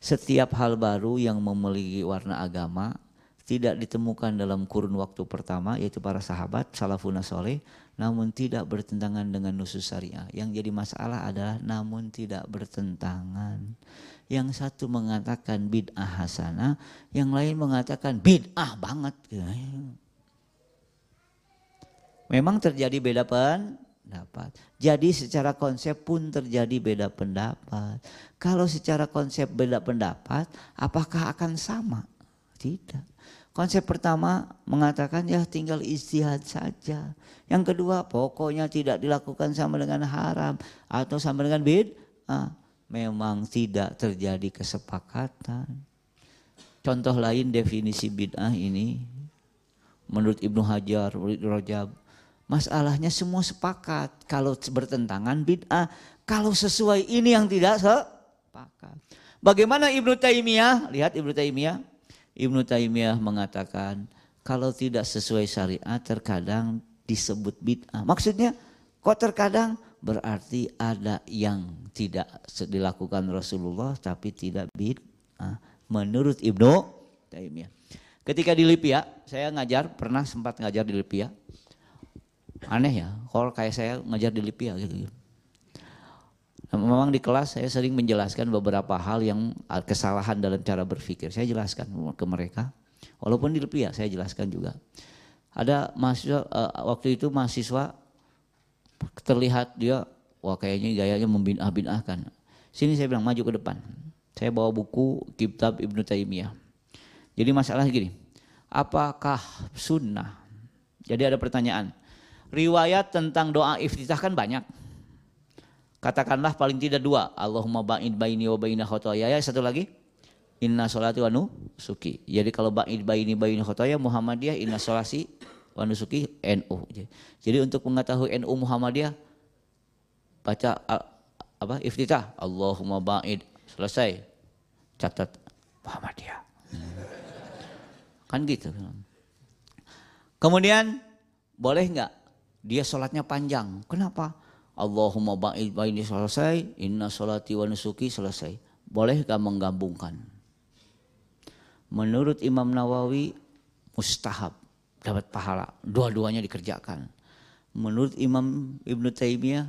Setiap hal baru yang memiliki warna agama tidak ditemukan dalam kurun waktu pertama yaitu para sahabat salafun soleh namun tidak bertentangan dengan nusus syariah. Yang jadi masalah adalah namun tidak bertentangan. Yang satu mengatakan bid'ah hasanah, yang lain mengatakan bid'ah banget. Memang terjadi beda pendapat. Jadi secara konsep pun terjadi beda pendapat. Kalau secara konsep beda pendapat, apakah akan sama? Tidak. Konsep pertama mengatakan ya tinggal istihad saja. Yang kedua pokoknya tidak dilakukan sama dengan haram atau sama dengan bid'ah memang tidak terjadi kesepakatan. Contoh lain definisi bid'ah ini menurut Ibnu Hajar, menurut Rojab, masalahnya semua sepakat. Kalau bertentangan bid'ah, kalau sesuai ini yang tidak sepakat. Bagaimana Ibnu Taimiyah? Lihat Ibnu Taimiyah. Ibnu Taimiyah mengatakan kalau tidak sesuai syariat terkadang disebut bid'ah. Maksudnya kok terkadang berarti ada yang tidak dilakukan Rasulullah tapi tidak bid'ah menurut Ibnu Taimiyah. Ketika di Libya, saya ngajar, pernah sempat ngajar di Libya. Aneh ya, kalau kayak saya ngajar di Libya gitu. Memang di kelas saya sering menjelaskan beberapa hal yang kesalahan dalam cara berpikir. Saya jelaskan ke mereka. Walaupun di LPIA saya jelaskan juga. Ada mahasiswa uh, waktu itu mahasiswa terlihat dia wah kayaknya gayanya membinah-binahkan. Sini saya bilang maju ke depan. Saya bawa buku Kitab Ibnu Taimiyah. Jadi masalah gini, apakah sunnah? Jadi ada pertanyaan. Riwayat tentang doa iftitah kan banyak. Katakanlah paling tidak dua. Allahumma ba'id baini wa baina khotoyaya. Satu lagi. Inna sholati wa nusuki. Jadi kalau ba'id baini baina khotoya Muhammadiyah inna sholasi wa nusuki NU. Jadi untuk mengetahui NU Muhammadiyah baca apa iftitah Allahumma ba'id selesai catat Muhammadiyah. Kan gitu. Kemudian boleh nggak dia sholatnya panjang? Kenapa? Allahumma ba'id baini selesai, inna sholati wa nusuki selesai. Boleh nggak menggabungkan? Menurut Imam Nawawi mustahab dapat pahala, dua-duanya dikerjakan. Menurut Imam Ibn Taimiyah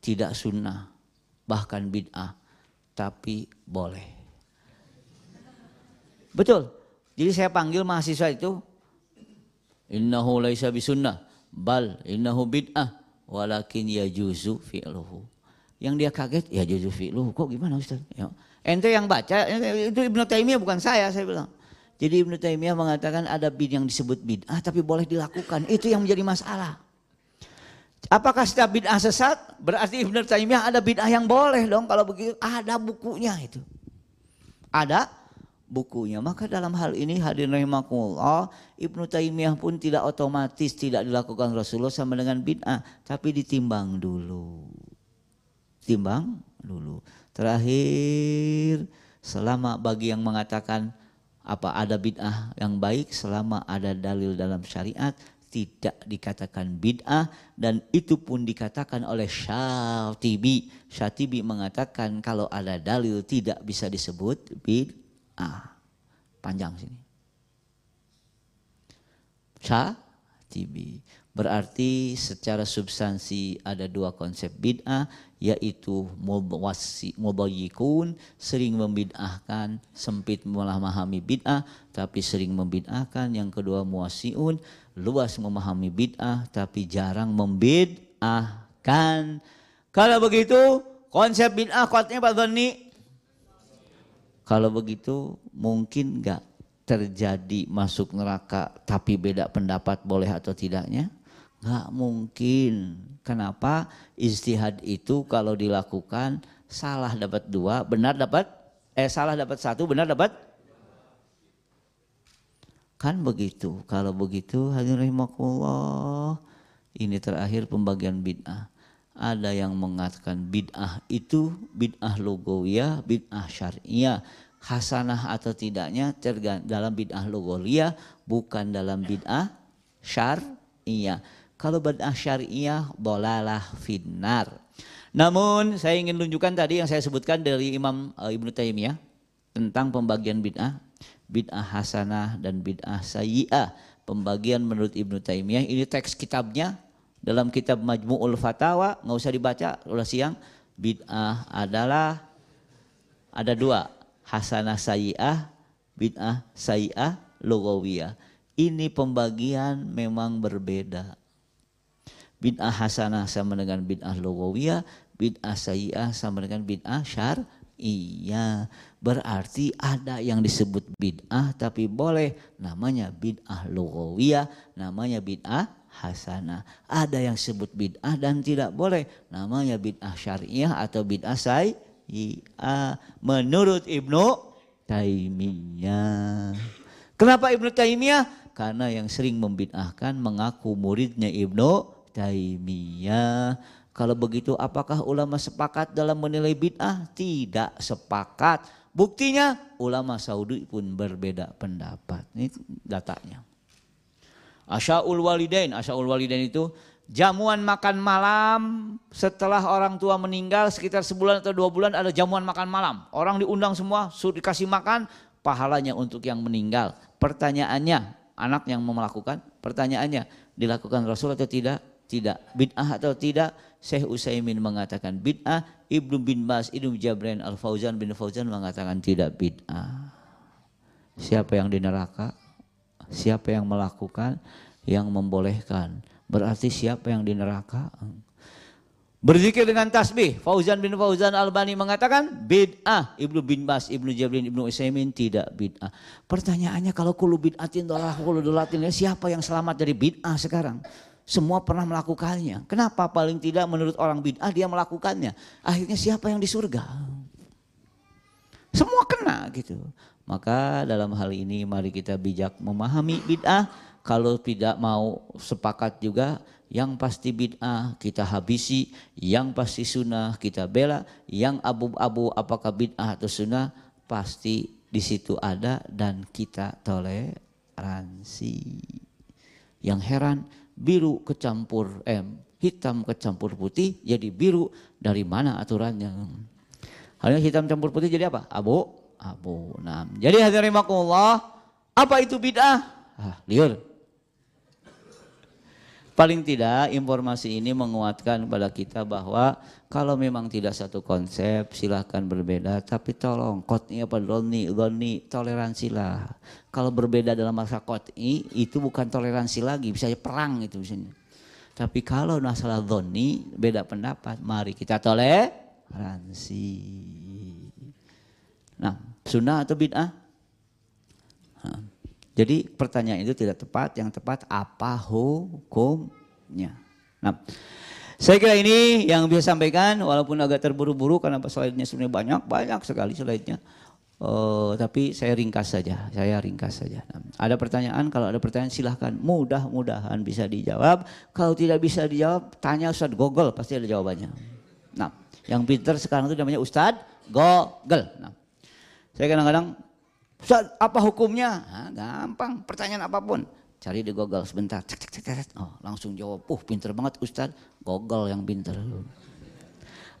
tidak sunnah, bahkan bid'ah, tapi boleh. Betul. Jadi saya panggil mahasiswa itu innahu laisa bisunnah bal innahu bid'ah walakin yajuzu fi'luhu. Yang dia kaget ya yajuzu fi'luhu. Kok gimana Ustaz? Ya. Ente yang baca itu Ibnu Taimiyah bukan saya saya bilang. Jadi Ibnu Taimiyah mengatakan ada bid yang disebut bid'ah tapi boleh dilakukan. Itu yang menjadi masalah. Apakah setiap bid'ah sesat? Berarti Ibnu Taimiyah ada bid'ah yang boleh dong kalau begitu. Ada bukunya itu. Ada bukunya. Maka dalam hal ini hadirin rahimakumullah, Ibnu Taimiyah pun tidak otomatis tidak dilakukan Rasulullah sama dengan bid'ah, tapi ditimbang dulu. Timbang dulu. Terakhir, selama bagi yang mengatakan apa ada bid'ah yang baik selama ada dalil dalam syariat tidak dikatakan bid'ah dan itu pun dikatakan oleh Syatibi. Syatibi mengatakan kalau ada dalil tidak bisa disebut bid'ah Ah, panjang sini. Sya, tibi. Berarti secara substansi ada dua konsep bid'ah yaitu mubayyikun sering membid'ahkan sempit memahami bid'ah tapi sering membid'ahkan yang kedua muasiun luas memahami bid'ah tapi jarang membid'ahkan kalau begitu konsep bid'ah kuatnya Pak Dhani kalau begitu mungkin nggak terjadi masuk neraka tapi beda pendapat boleh atau tidaknya? Nggak mungkin. Kenapa? Istihad itu kalau dilakukan salah dapat dua, benar dapat eh salah dapat satu, benar dapat kan begitu. Kalau begitu hadirin rahimakumullah ini terakhir pembagian bid'ah. Ada yang mengatakan bid'ah itu bid'ah logowiyah, bid'ah syariah. Hasanah atau tidaknya dalam bid'ah logowiyah, bukan dalam bid'ah syariah. Kalau bid'ah syariah, bolalah finnar. Namun saya ingin tunjukkan tadi yang saya sebutkan dari Imam uh, Ibnu Taimiyah tentang pembagian bid'ah, bid'ah hasanah dan bid'ah sayyi'ah. Pembagian menurut Ibnu Taimiyah ini teks kitabnya dalam kitab Majmu'ul Fatawa, nggak usah dibaca, udah siang. Bid'ah adalah ada dua, hasanah sayi'ah, bid'ah sayi'ah, logawiyah. Ini pembagian memang berbeda. Bid'ah hasanah sama dengan bid'ah logawiyah, bid'ah sayi'ah sama dengan bid'ah syar. Iya, berarti ada yang disebut bid'ah tapi boleh namanya bid'ah logawiyah, namanya bid'ah hasanah. Ada yang sebut bid'ah dan tidak boleh. Namanya bid'ah syariah atau bid'ah sayyiyah. Menurut Ibnu Taimiyah. Kenapa Ibnu Taimiyah? Karena yang sering membid'ahkan mengaku muridnya Ibnu Taimiyah. Kalau begitu apakah ulama sepakat dalam menilai bid'ah? Tidak sepakat. Buktinya ulama Saudi pun berbeda pendapat. Ini datanya. Asyaul walidain, asyaul walidain itu jamuan makan malam setelah orang tua meninggal sekitar sebulan atau dua bulan ada jamuan makan malam. Orang diundang semua, suruh dikasih makan, pahalanya untuk yang meninggal. Pertanyaannya, anak yang mau melakukan, pertanyaannya dilakukan Rasul atau tidak? tidak. Bid'ah atau tidak? Syekh Utsaimin mengatakan bid'ah, Ibnu bin Bas, Ibnu Jabrin Al Fauzan bin Fauzan mengatakan tidak bid'ah. Siapa yang di neraka? Siapa yang melakukan? Yang membolehkan. Berarti siapa yang di neraka? Berzikir dengan tasbih. Fauzan bin Fauzan Albani mengatakan bid'ah. Ibnu bin Bas, Ibnu Jabrin, Ibnu Utsaimin tidak bid'ah. Pertanyaannya kalau kulu bid'atin dolah kulu dolatin siapa yang selamat dari bid'ah sekarang? Semua pernah melakukannya. Kenapa paling tidak menurut orang bid'ah dia melakukannya? Akhirnya siapa yang di surga? Semua kena gitu. Maka dalam hal ini mari kita bijak memahami bid'ah. Kalau tidak mau sepakat juga yang pasti bid'ah kita habisi, yang pasti sunnah kita bela, yang abu-abu apakah bid'ah atau sunnah pasti di situ ada dan kita toleransi. Yang heran biru kecampur eh, hitam kecampur putih jadi biru dari mana aturannya? Hanya hitam campur putih jadi apa? Abu, abu. Nah, jadi hadirin apa itu bid'ah? Ah, liur. Paling tidak informasi ini menguatkan kepada kita bahwa kalau memang tidak satu konsep silahkan berbeda. Tapi tolong kotnya apa doni, doni toleransilah. Kalau berbeda dalam masa kot'i itu bukan toleransi lagi bisa perang itu misalnya. Tapi kalau masalah doni beda pendapat mari kita toleransi. Nah sunnah atau bid'ah? Nah. Jadi pertanyaan itu tidak tepat, yang tepat apa hukumnya. Nah, saya kira ini yang bisa sampaikan walaupun agak terburu-buru karena slide-nya sebenarnya banyak, banyak sekali slide-nya. Uh, tapi saya ringkas saja, saya ringkas saja. Nah, ada pertanyaan, kalau ada pertanyaan silahkan, mudah-mudahan bisa dijawab. Kalau tidak bisa dijawab, tanya Ustaz Google, pasti ada jawabannya. Nah, yang pinter sekarang itu namanya Ustaz Google. Nah, saya kadang-kadang apa hukumnya? Nah, gampang, pertanyaan apa pun. Cari di Google sebentar. Cek, cek, cek, cek. Oh, langsung jawab. Uh, pinter banget Ustaz. Google yang pinter.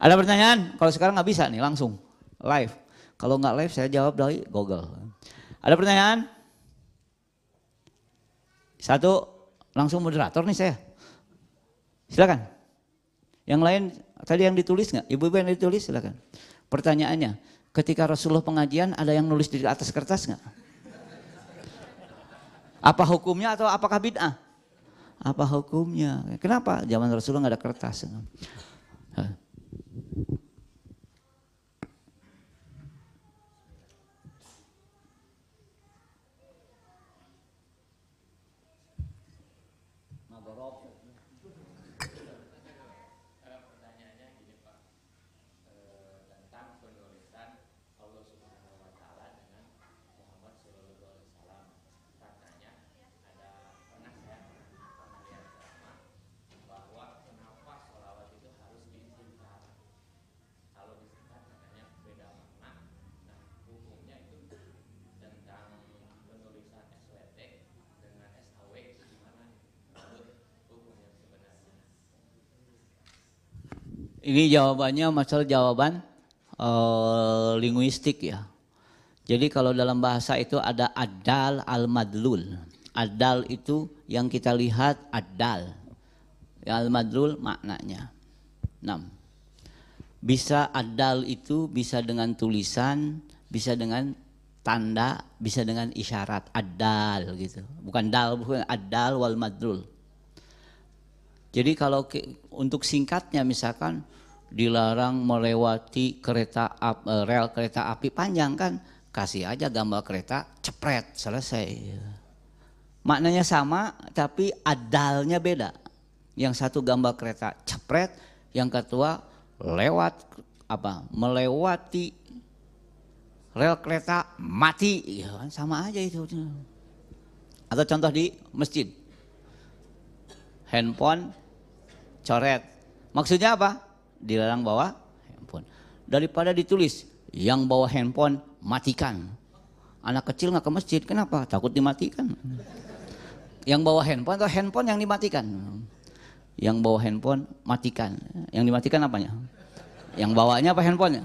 Ada pertanyaan? Kalau sekarang nggak bisa nih, langsung. Live. Kalau nggak live, saya jawab dari Google. Ada pertanyaan? Satu, langsung moderator nih saya. Silakan. Yang lain, tadi yang ditulis nggak? Ibu-ibu yang ditulis silakan. Pertanyaannya, ketika Rasulullah pengajian ada yang nulis di atas kertas nggak? Apa hukumnya atau apakah bid'ah? Apa hukumnya? Kenapa? Zaman Rasulullah nggak ada kertas. Ini jawabannya masalah jawaban uh, linguistik ya. Jadi kalau dalam bahasa itu ada adal al-madlul. Adal itu yang kita lihat adal. Al-madlul maknanya. 6. Bisa adal itu bisa dengan tulisan, bisa dengan tanda, bisa dengan isyarat adal gitu. Bukan dal, bukan adal wal madlul. Jadi kalau untuk singkatnya misalkan dilarang melewati kereta ap, eh, rel kereta api panjang kan. Kasih aja gambar kereta cepret selesai. Maknanya sama tapi adalnya beda. Yang satu gambar kereta cepret yang kedua lewat apa melewati rel kereta mati. Ya, sama aja itu. Atau contoh di masjid. Handphone coret. Maksudnya apa dilarang bawa handphone. Daripada ditulis yang bawa handphone matikan. Anak kecil nggak ke masjid, kenapa? Takut dimatikan. Yang bawa handphone atau handphone yang dimatikan? Yang bawa handphone matikan. Yang dimatikan apanya? Yang bawanya apa handphonenya?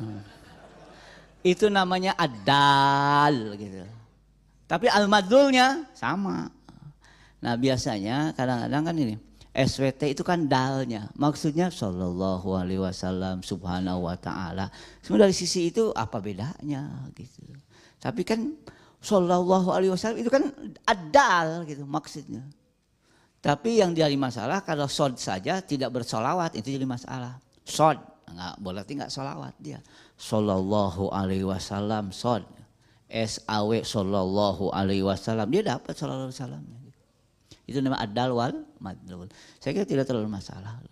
Itu namanya adal gitu. Tapi al-madlulnya sama. Nah biasanya kadang-kadang kan ini SWT itu kan dalnya. Maksudnya sallallahu alaihi wasallam subhanahu wa taala. Semua dari sisi itu apa bedanya gitu. Tapi kan sallallahu alaihi wasallam itu kan adal gitu maksudnya. Tapi yang jadi masalah kalau sod saja tidak bersolawat itu jadi masalah. Sod nggak berarti nggak solawat dia. Sallallahu alaihi wasallam sod. SAW sallallahu alaihi wasallam dia dapat sallallahu alaihi wasallam. Itu nama adal wal madlul. Saya kira tidak terlalu masalah.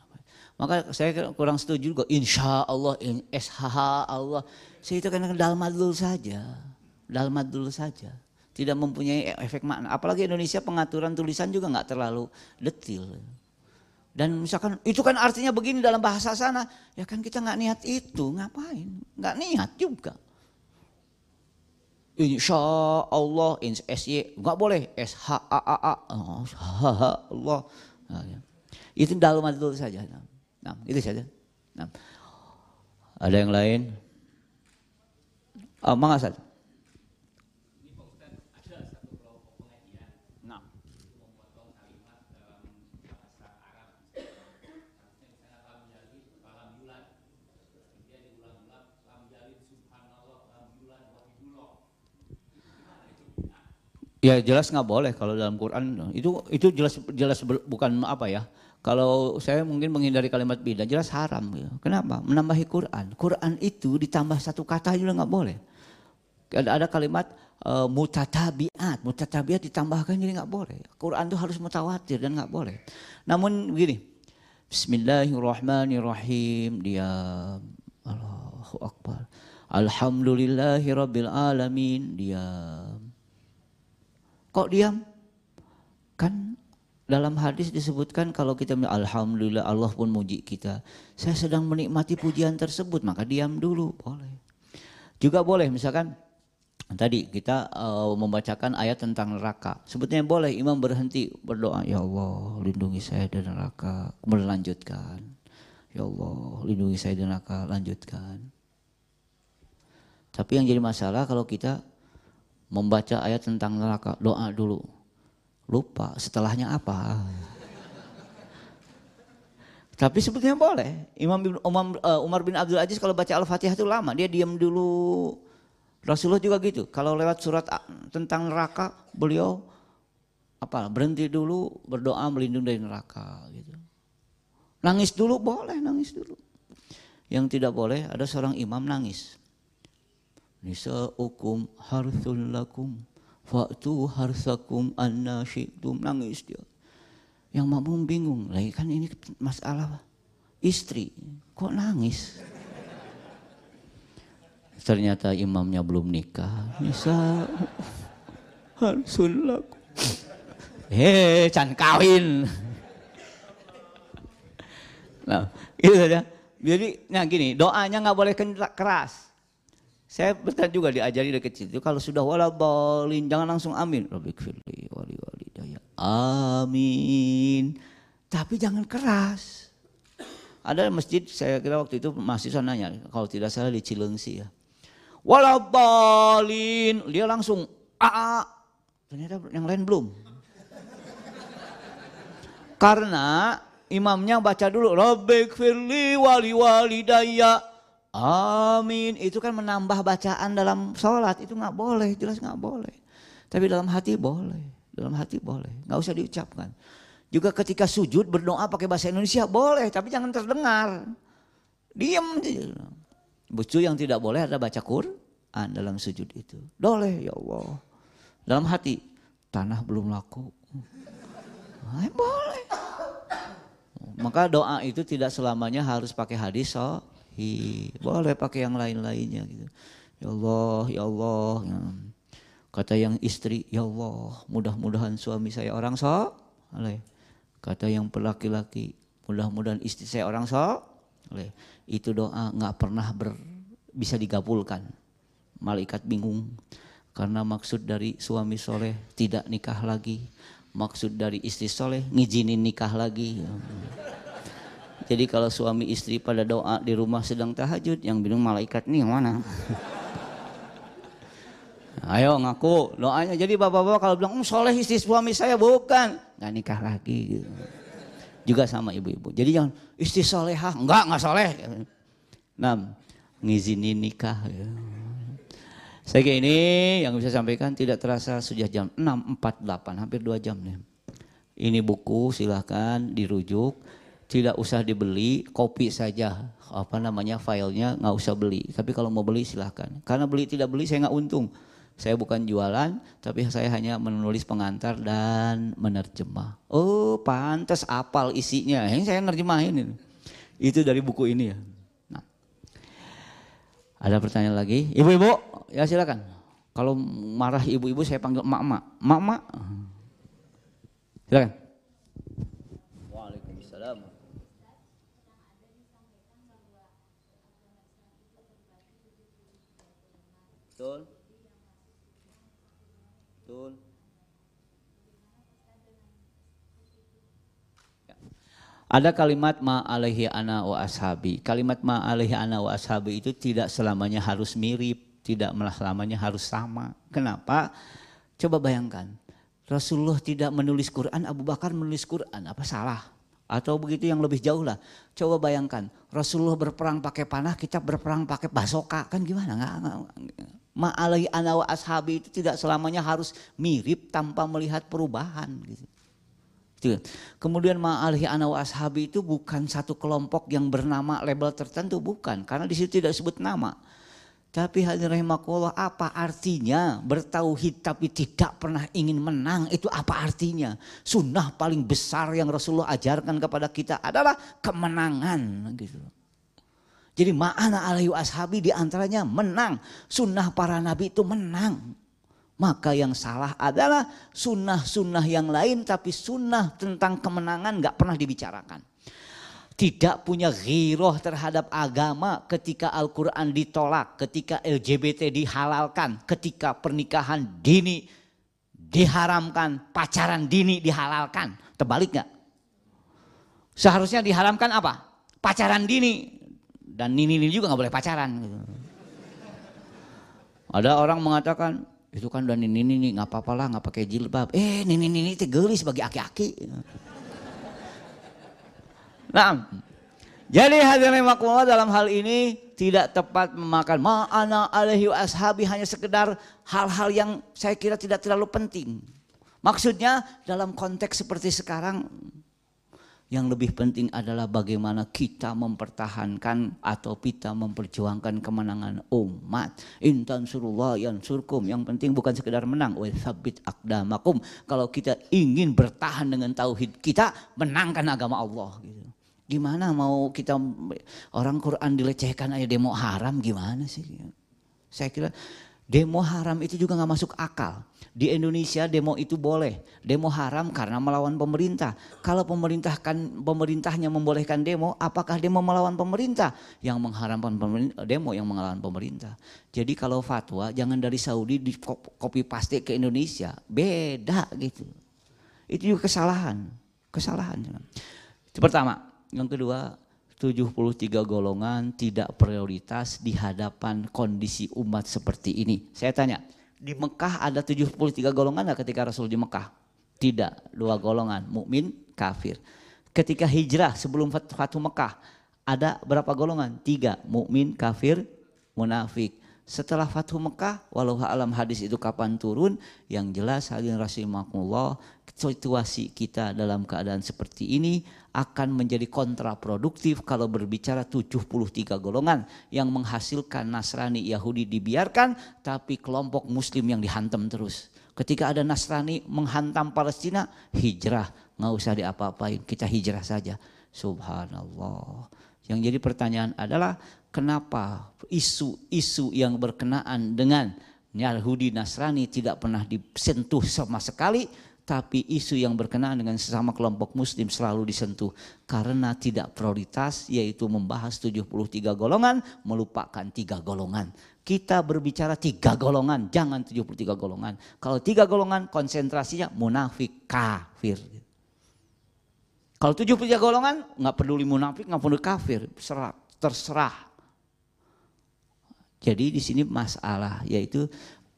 Maka saya kurang setuju juga insya Allah, SHH Allah. Saya itu kan dal madlul saja. Dal madlul saja. Tidak mempunyai efek makna. Apalagi Indonesia pengaturan tulisan juga nggak terlalu detil. Dan misalkan itu kan artinya begini dalam bahasa sana, ya kan kita nggak niat itu, ngapain? Nggak niat juga. Insya Allah, SY, nggak boleh S H A A A, oh, Allah. Nah, ya. Itu dalam dulu saja. Nah, itu saja. Nah. Ada yang lain? Oh, Mang Asad. Ya jelas nggak boleh kalau dalam Quran itu itu jelas jelas bukan apa ya. Kalau saya mungkin menghindari kalimat bidah jelas haram. Ya. Kenapa? Menambahi Quran. Quran itu ditambah satu kata juga nggak boleh. Ada ada kalimat uh, mutatabiat, mutatabiat ditambahkan jadi nggak boleh. Quran itu harus mutawatir dan nggak boleh. Namun begini, Bismillahirrahmanirrahim. Dia Allahu Akbar. Alhamdulillahirabbil alamin. Dia Kok diam? Kan dalam hadis disebutkan kalau kita alhamdulillah Allah pun muji kita. Saya sedang menikmati pujian tersebut, maka diam dulu, boleh. Juga boleh misalkan tadi kita uh, membacakan ayat tentang neraka. Sebetulnya boleh imam berhenti berdoa, ya Allah, lindungi saya dari neraka. Kemudian lanjutkan. Ya Allah, lindungi saya dari neraka, lanjutkan. Tapi yang jadi masalah kalau kita membaca ayat tentang neraka, doa dulu. Lupa setelahnya apa. Tapi sebetulnya boleh. Imam Umar, uh, Umar bin Abdul Aziz kalau baca Al-Fatihah itu lama, dia diam dulu. Rasulullah juga gitu. Kalau lewat surat tentang neraka, beliau apa berhenti dulu berdoa melindungi dari neraka gitu. Nangis dulu boleh, nangis dulu. Yang tidak boleh ada seorang imam nangis nisaukum harthul lakum fa'tu harsakum anna syi'tum. Nangis dia. Yang makmum bingung lagi kan ini masalah istri kok nangis? Ternyata imamnya belum nikah. Nisa harsul lakum. Hei can kawin. Nah itu saja. Jadi nah gini doanya nggak boleh keras saya bertanya juga diajari dari kecil itu kalau sudah wala balin jangan langsung amin. Rabbik firli wali wali daya. Amin. Tapi jangan keras. Ada masjid saya kira waktu itu mahasiswa nanya kalau tidak salah di Cilengsi ya. Wala balin dia langsung a ternyata yang lain belum. Karena imamnya baca dulu Rabbik firli wali wali daya Amin. Itu kan menambah bacaan dalam sholat. Itu nggak boleh, jelas nggak boleh. Tapi dalam hati boleh. Dalam hati boleh. Nggak usah diucapkan. Juga ketika sujud berdoa pakai bahasa Indonesia boleh, tapi jangan terdengar. Diam. Bucu yang tidak boleh ada baca Quran dalam sujud itu. Boleh ya Allah. Dalam hati, tanah belum laku. Nah, boleh. Maka doa itu tidak selamanya harus pakai hadis so boleh pakai yang lain-lainnya gitu. Ya Allah, ya Allah. Ya. Kata yang istri, ya Allah, mudah-mudahan suami saya orang so. Kata yang laki-laki, mudah-mudahan istri saya orang so. Itu doa nggak pernah ber, bisa digabulkan. Malaikat bingung karena maksud dari suami soleh tidak nikah lagi. Maksud dari istri soleh ngizinin nikah lagi. Ya. Jadi kalau suami istri pada doa di rumah sedang tahajud, yang bingung malaikat nih yang mana? Ayo ngaku doanya. Jadi bapak-bapak kalau bilang, um, soleh istri suami saya bukan, nggak nikah lagi. Gitu. Juga sama ibu-ibu. Jadi jangan istri solehah, enggak, enggak soleh. Enam, ngizinin nikah. Ya. Saya kayak ini yang bisa sampaikan tidak terasa sudah jam 6.48, hampir 2 jam nih. Ini buku silahkan dirujuk, tidak usah dibeli, kopi saja apa namanya filenya nggak usah beli. Tapi kalau mau beli silahkan. Karena beli tidak beli saya nggak untung. Saya bukan jualan, tapi saya hanya menulis pengantar dan menerjemah. Oh, pantas apal isinya. Yang saya nerjemahin ini. Itu dari buku ini ya. Nah. Ada pertanyaan lagi? Ibu-ibu, ya silakan. Kalau marah ibu-ibu saya panggil mak-mak. Mak-mak. Silakan. Waalaikumsalam. Betul. Betul. Ya. Ada kalimat ma alaihi ana wa ashabi. Kalimat ma alaihi ana wa ashabi itu tidak selamanya harus mirip, tidak selamanya harus sama. Kenapa? Coba bayangkan, Rasulullah tidak menulis Quran, Abu Bakar menulis Quran, apa salah? Atau begitu yang lebih jauh lah. Coba bayangkan, Rasulullah berperang pakai panah, kita berperang pakai basoka, kan gimana? Nggak, nggak, Ma'alai anawa ashabi itu tidak selamanya harus mirip tanpa melihat perubahan. Gitu. Gitu. Kemudian ma'alai anawa ashabi itu bukan satu kelompok yang bernama label tertentu, bukan. Karena di situ tidak sebut nama. Tapi hadir rahimakullah apa artinya bertauhid tapi tidak pernah ingin menang itu apa artinya? Sunnah paling besar yang Rasulullah ajarkan kepada kita adalah kemenangan gitu. Jadi ma'ana alaihi ashabi di antaranya menang. Sunnah para nabi itu menang. Maka yang salah adalah sunnah-sunnah yang lain tapi sunnah tentang kemenangan gak pernah dibicarakan tidak punya giroh terhadap agama ketika Al-Quran ditolak, ketika LGBT dihalalkan, ketika pernikahan dini diharamkan, pacaran dini dihalalkan. Terbalik nggak? Seharusnya diharamkan apa? Pacaran dini. Dan nini-nini juga nggak boleh pacaran. Ada orang mengatakan, itu kan dan nini-nini nggak apa-apa lah nggak pakai jilbab. Eh nini-nini itu gelis bagi aki-aki. Nah, jadi hadirin makumullah dalam hal ini tidak tepat memakan ma'ana alaihi ashabi hanya sekedar hal-hal yang saya kira tidak terlalu penting. Maksudnya dalam konteks seperti sekarang yang lebih penting adalah bagaimana kita mempertahankan atau kita memperjuangkan kemenangan umat. Intan surullah yang surkum. Yang penting bukan sekedar menang. Sabit akdamakum. Kalau kita ingin bertahan dengan tauhid kita, menangkan agama Allah. Gitu. Gimana mau kita orang Quran dilecehkan aja demo haram gimana sih? Saya kira demo haram itu juga nggak masuk akal. Di Indonesia demo itu boleh, demo haram karena melawan pemerintah. Kalau pemerintah kan pemerintahnya membolehkan demo, apakah demo melawan pemerintah? Yang mengharamkan pemerintah, demo yang melawan pemerintah. Jadi kalau fatwa jangan dari Saudi di copy paste ke Indonesia, beda gitu. Itu juga kesalahan, kesalahan. Itu pertama. Yang kedua, 73 golongan tidak prioritas di hadapan kondisi umat seperti ini. Saya tanya, di Mekah ada 73 golongan enggak ketika Rasul di Mekah? Tidak, dua golongan, mukmin, kafir. Ketika hijrah sebelum Fatu Mekah, ada berapa golongan? Tiga, mukmin, kafir, munafik. Setelah Fathu Mekah, walau alam hadis itu kapan turun, yang jelas hadirin rahimakumullah, situasi kita dalam keadaan seperti ini akan menjadi kontraproduktif kalau berbicara 73 golongan yang menghasilkan Nasrani Yahudi dibiarkan tapi kelompok muslim yang dihantam terus. Ketika ada Nasrani menghantam Palestina, hijrah, nggak usah diapa-apain, kita hijrah saja. Subhanallah. Yang jadi pertanyaan adalah kenapa isu-isu yang berkenaan dengan Yahudi Nasrani tidak pernah disentuh sama sekali tapi isu yang berkenaan dengan sesama kelompok muslim selalu disentuh karena tidak prioritas yaitu membahas 73 golongan melupakan tiga golongan. Kita berbicara tiga golongan, jangan 73 golongan. Kalau tiga golongan konsentrasinya munafik kafir. Kalau 73 golongan nggak peduli munafik, nggak peduli kafir, terserah. Jadi di sini masalah yaitu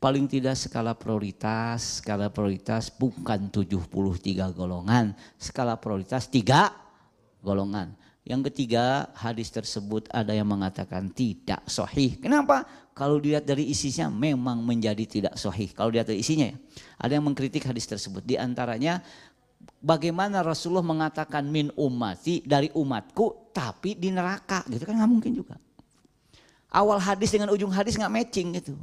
paling tidak skala prioritas, skala prioritas bukan 73 golongan, skala prioritas tiga golongan. Yang ketiga, hadis tersebut ada yang mengatakan tidak sahih. Kenapa? Kalau dilihat dari isinya memang menjadi tidak sahih. Kalau dilihat dari isinya ya. Ada yang mengkritik hadis tersebut. Di antaranya bagaimana Rasulullah mengatakan min umati dari umatku tapi di neraka gitu kan nggak mungkin juga. Awal hadis dengan ujung hadis nggak matching gitu.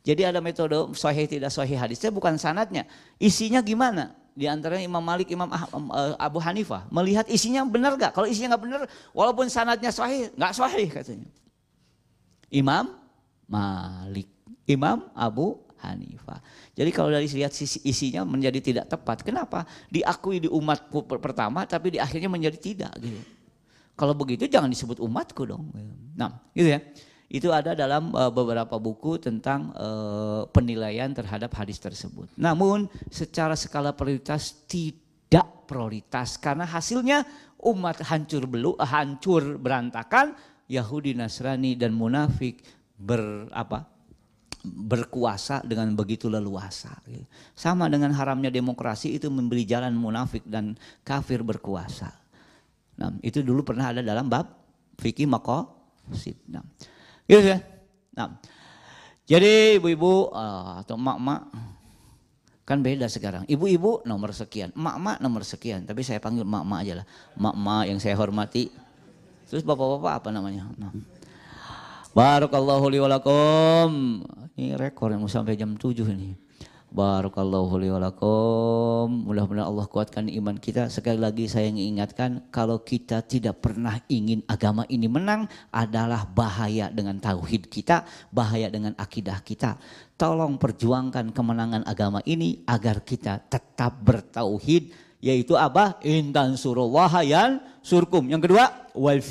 Jadi ada metode sahih tidak sahih hadisnya bukan sanatnya. Isinya gimana? di antaranya Imam Malik, Imam eh, Abu Hanifah melihat isinya benar gak? Kalau isinya nggak benar, walaupun sanadnya sahih, nggak sahih katanya. Imam Malik, Imam Abu Hanifah. Jadi kalau dari lihat sisi isinya menjadi tidak tepat. Kenapa? Diakui di umatku pertama, tapi di akhirnya menjadi tidak gitu. Kalau begitu jangan disebut umatku dong. Nah, gitu ya. Itu ada dalam uh, beberapa buku tentang uh, penilaian terhadap hadis tersebut. Namun secara skala prioritas tidak prioritas karena hasilnya umat hancur belu, hancur berantakan, Yahudi, Nasrani dan munafik ber apa? berkuasa dengan begitu leluasa. Sama dengan haramnya demokrasi itu memberi jalan munafik dan kafir berkuasa. Nah, itu dulu pernah ada dalam bab fikih mako Nah, Gitu ya. Nah, jadi ibu-ibu uh, atau emak-emak kan beda sekarang. Ibu-ibu nomor sekian, emak-emak nomor sekian. Tapi saya panggil emak-emak aja lah. Emak-emak yang saya hormati. Terus bapak-bapak apa namanya? Nah. Barakallahu liwalakum. Ini rekor yang mau sampai jam 7 ini. Barakallahu li Mudah-mudahan Allah kuatkan iman kita. Sekali lagi saya ingatkan kalau kita tidak pernah ingin agama ini menang adalah bahaya dengan tauhid kita, bahaya dengan akidah kita. Tolong perjuangkan kemenangan agama ini agar kita tetap bertauhid yaitu apa? Intan surullahayan surkum. Yang kedua, wal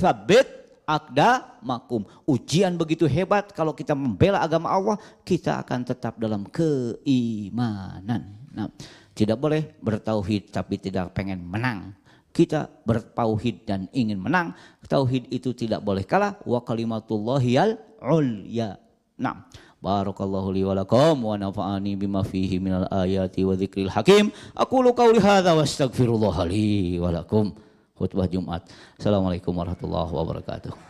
akda makum. Ujian begitu hebat kalau kita membela agama Allah, kita akan tetap dalam keimanan. Nah, tidak boleh bertauhid tapi tidak pengen menang. Kita bertauhid dan ingin menang, tauhid itu tidak boleh kalah wa kalimatullahi al ulya. Nah, Barakallahu li wa lakum wa nafa'ani bima fihi minal ayati wa dzikril hakim. Aku lu qauli hadza wa astaghfirullah li wa lakum khutbah Jumat. Assalamualaikum warahmatullahi wabarakatuh.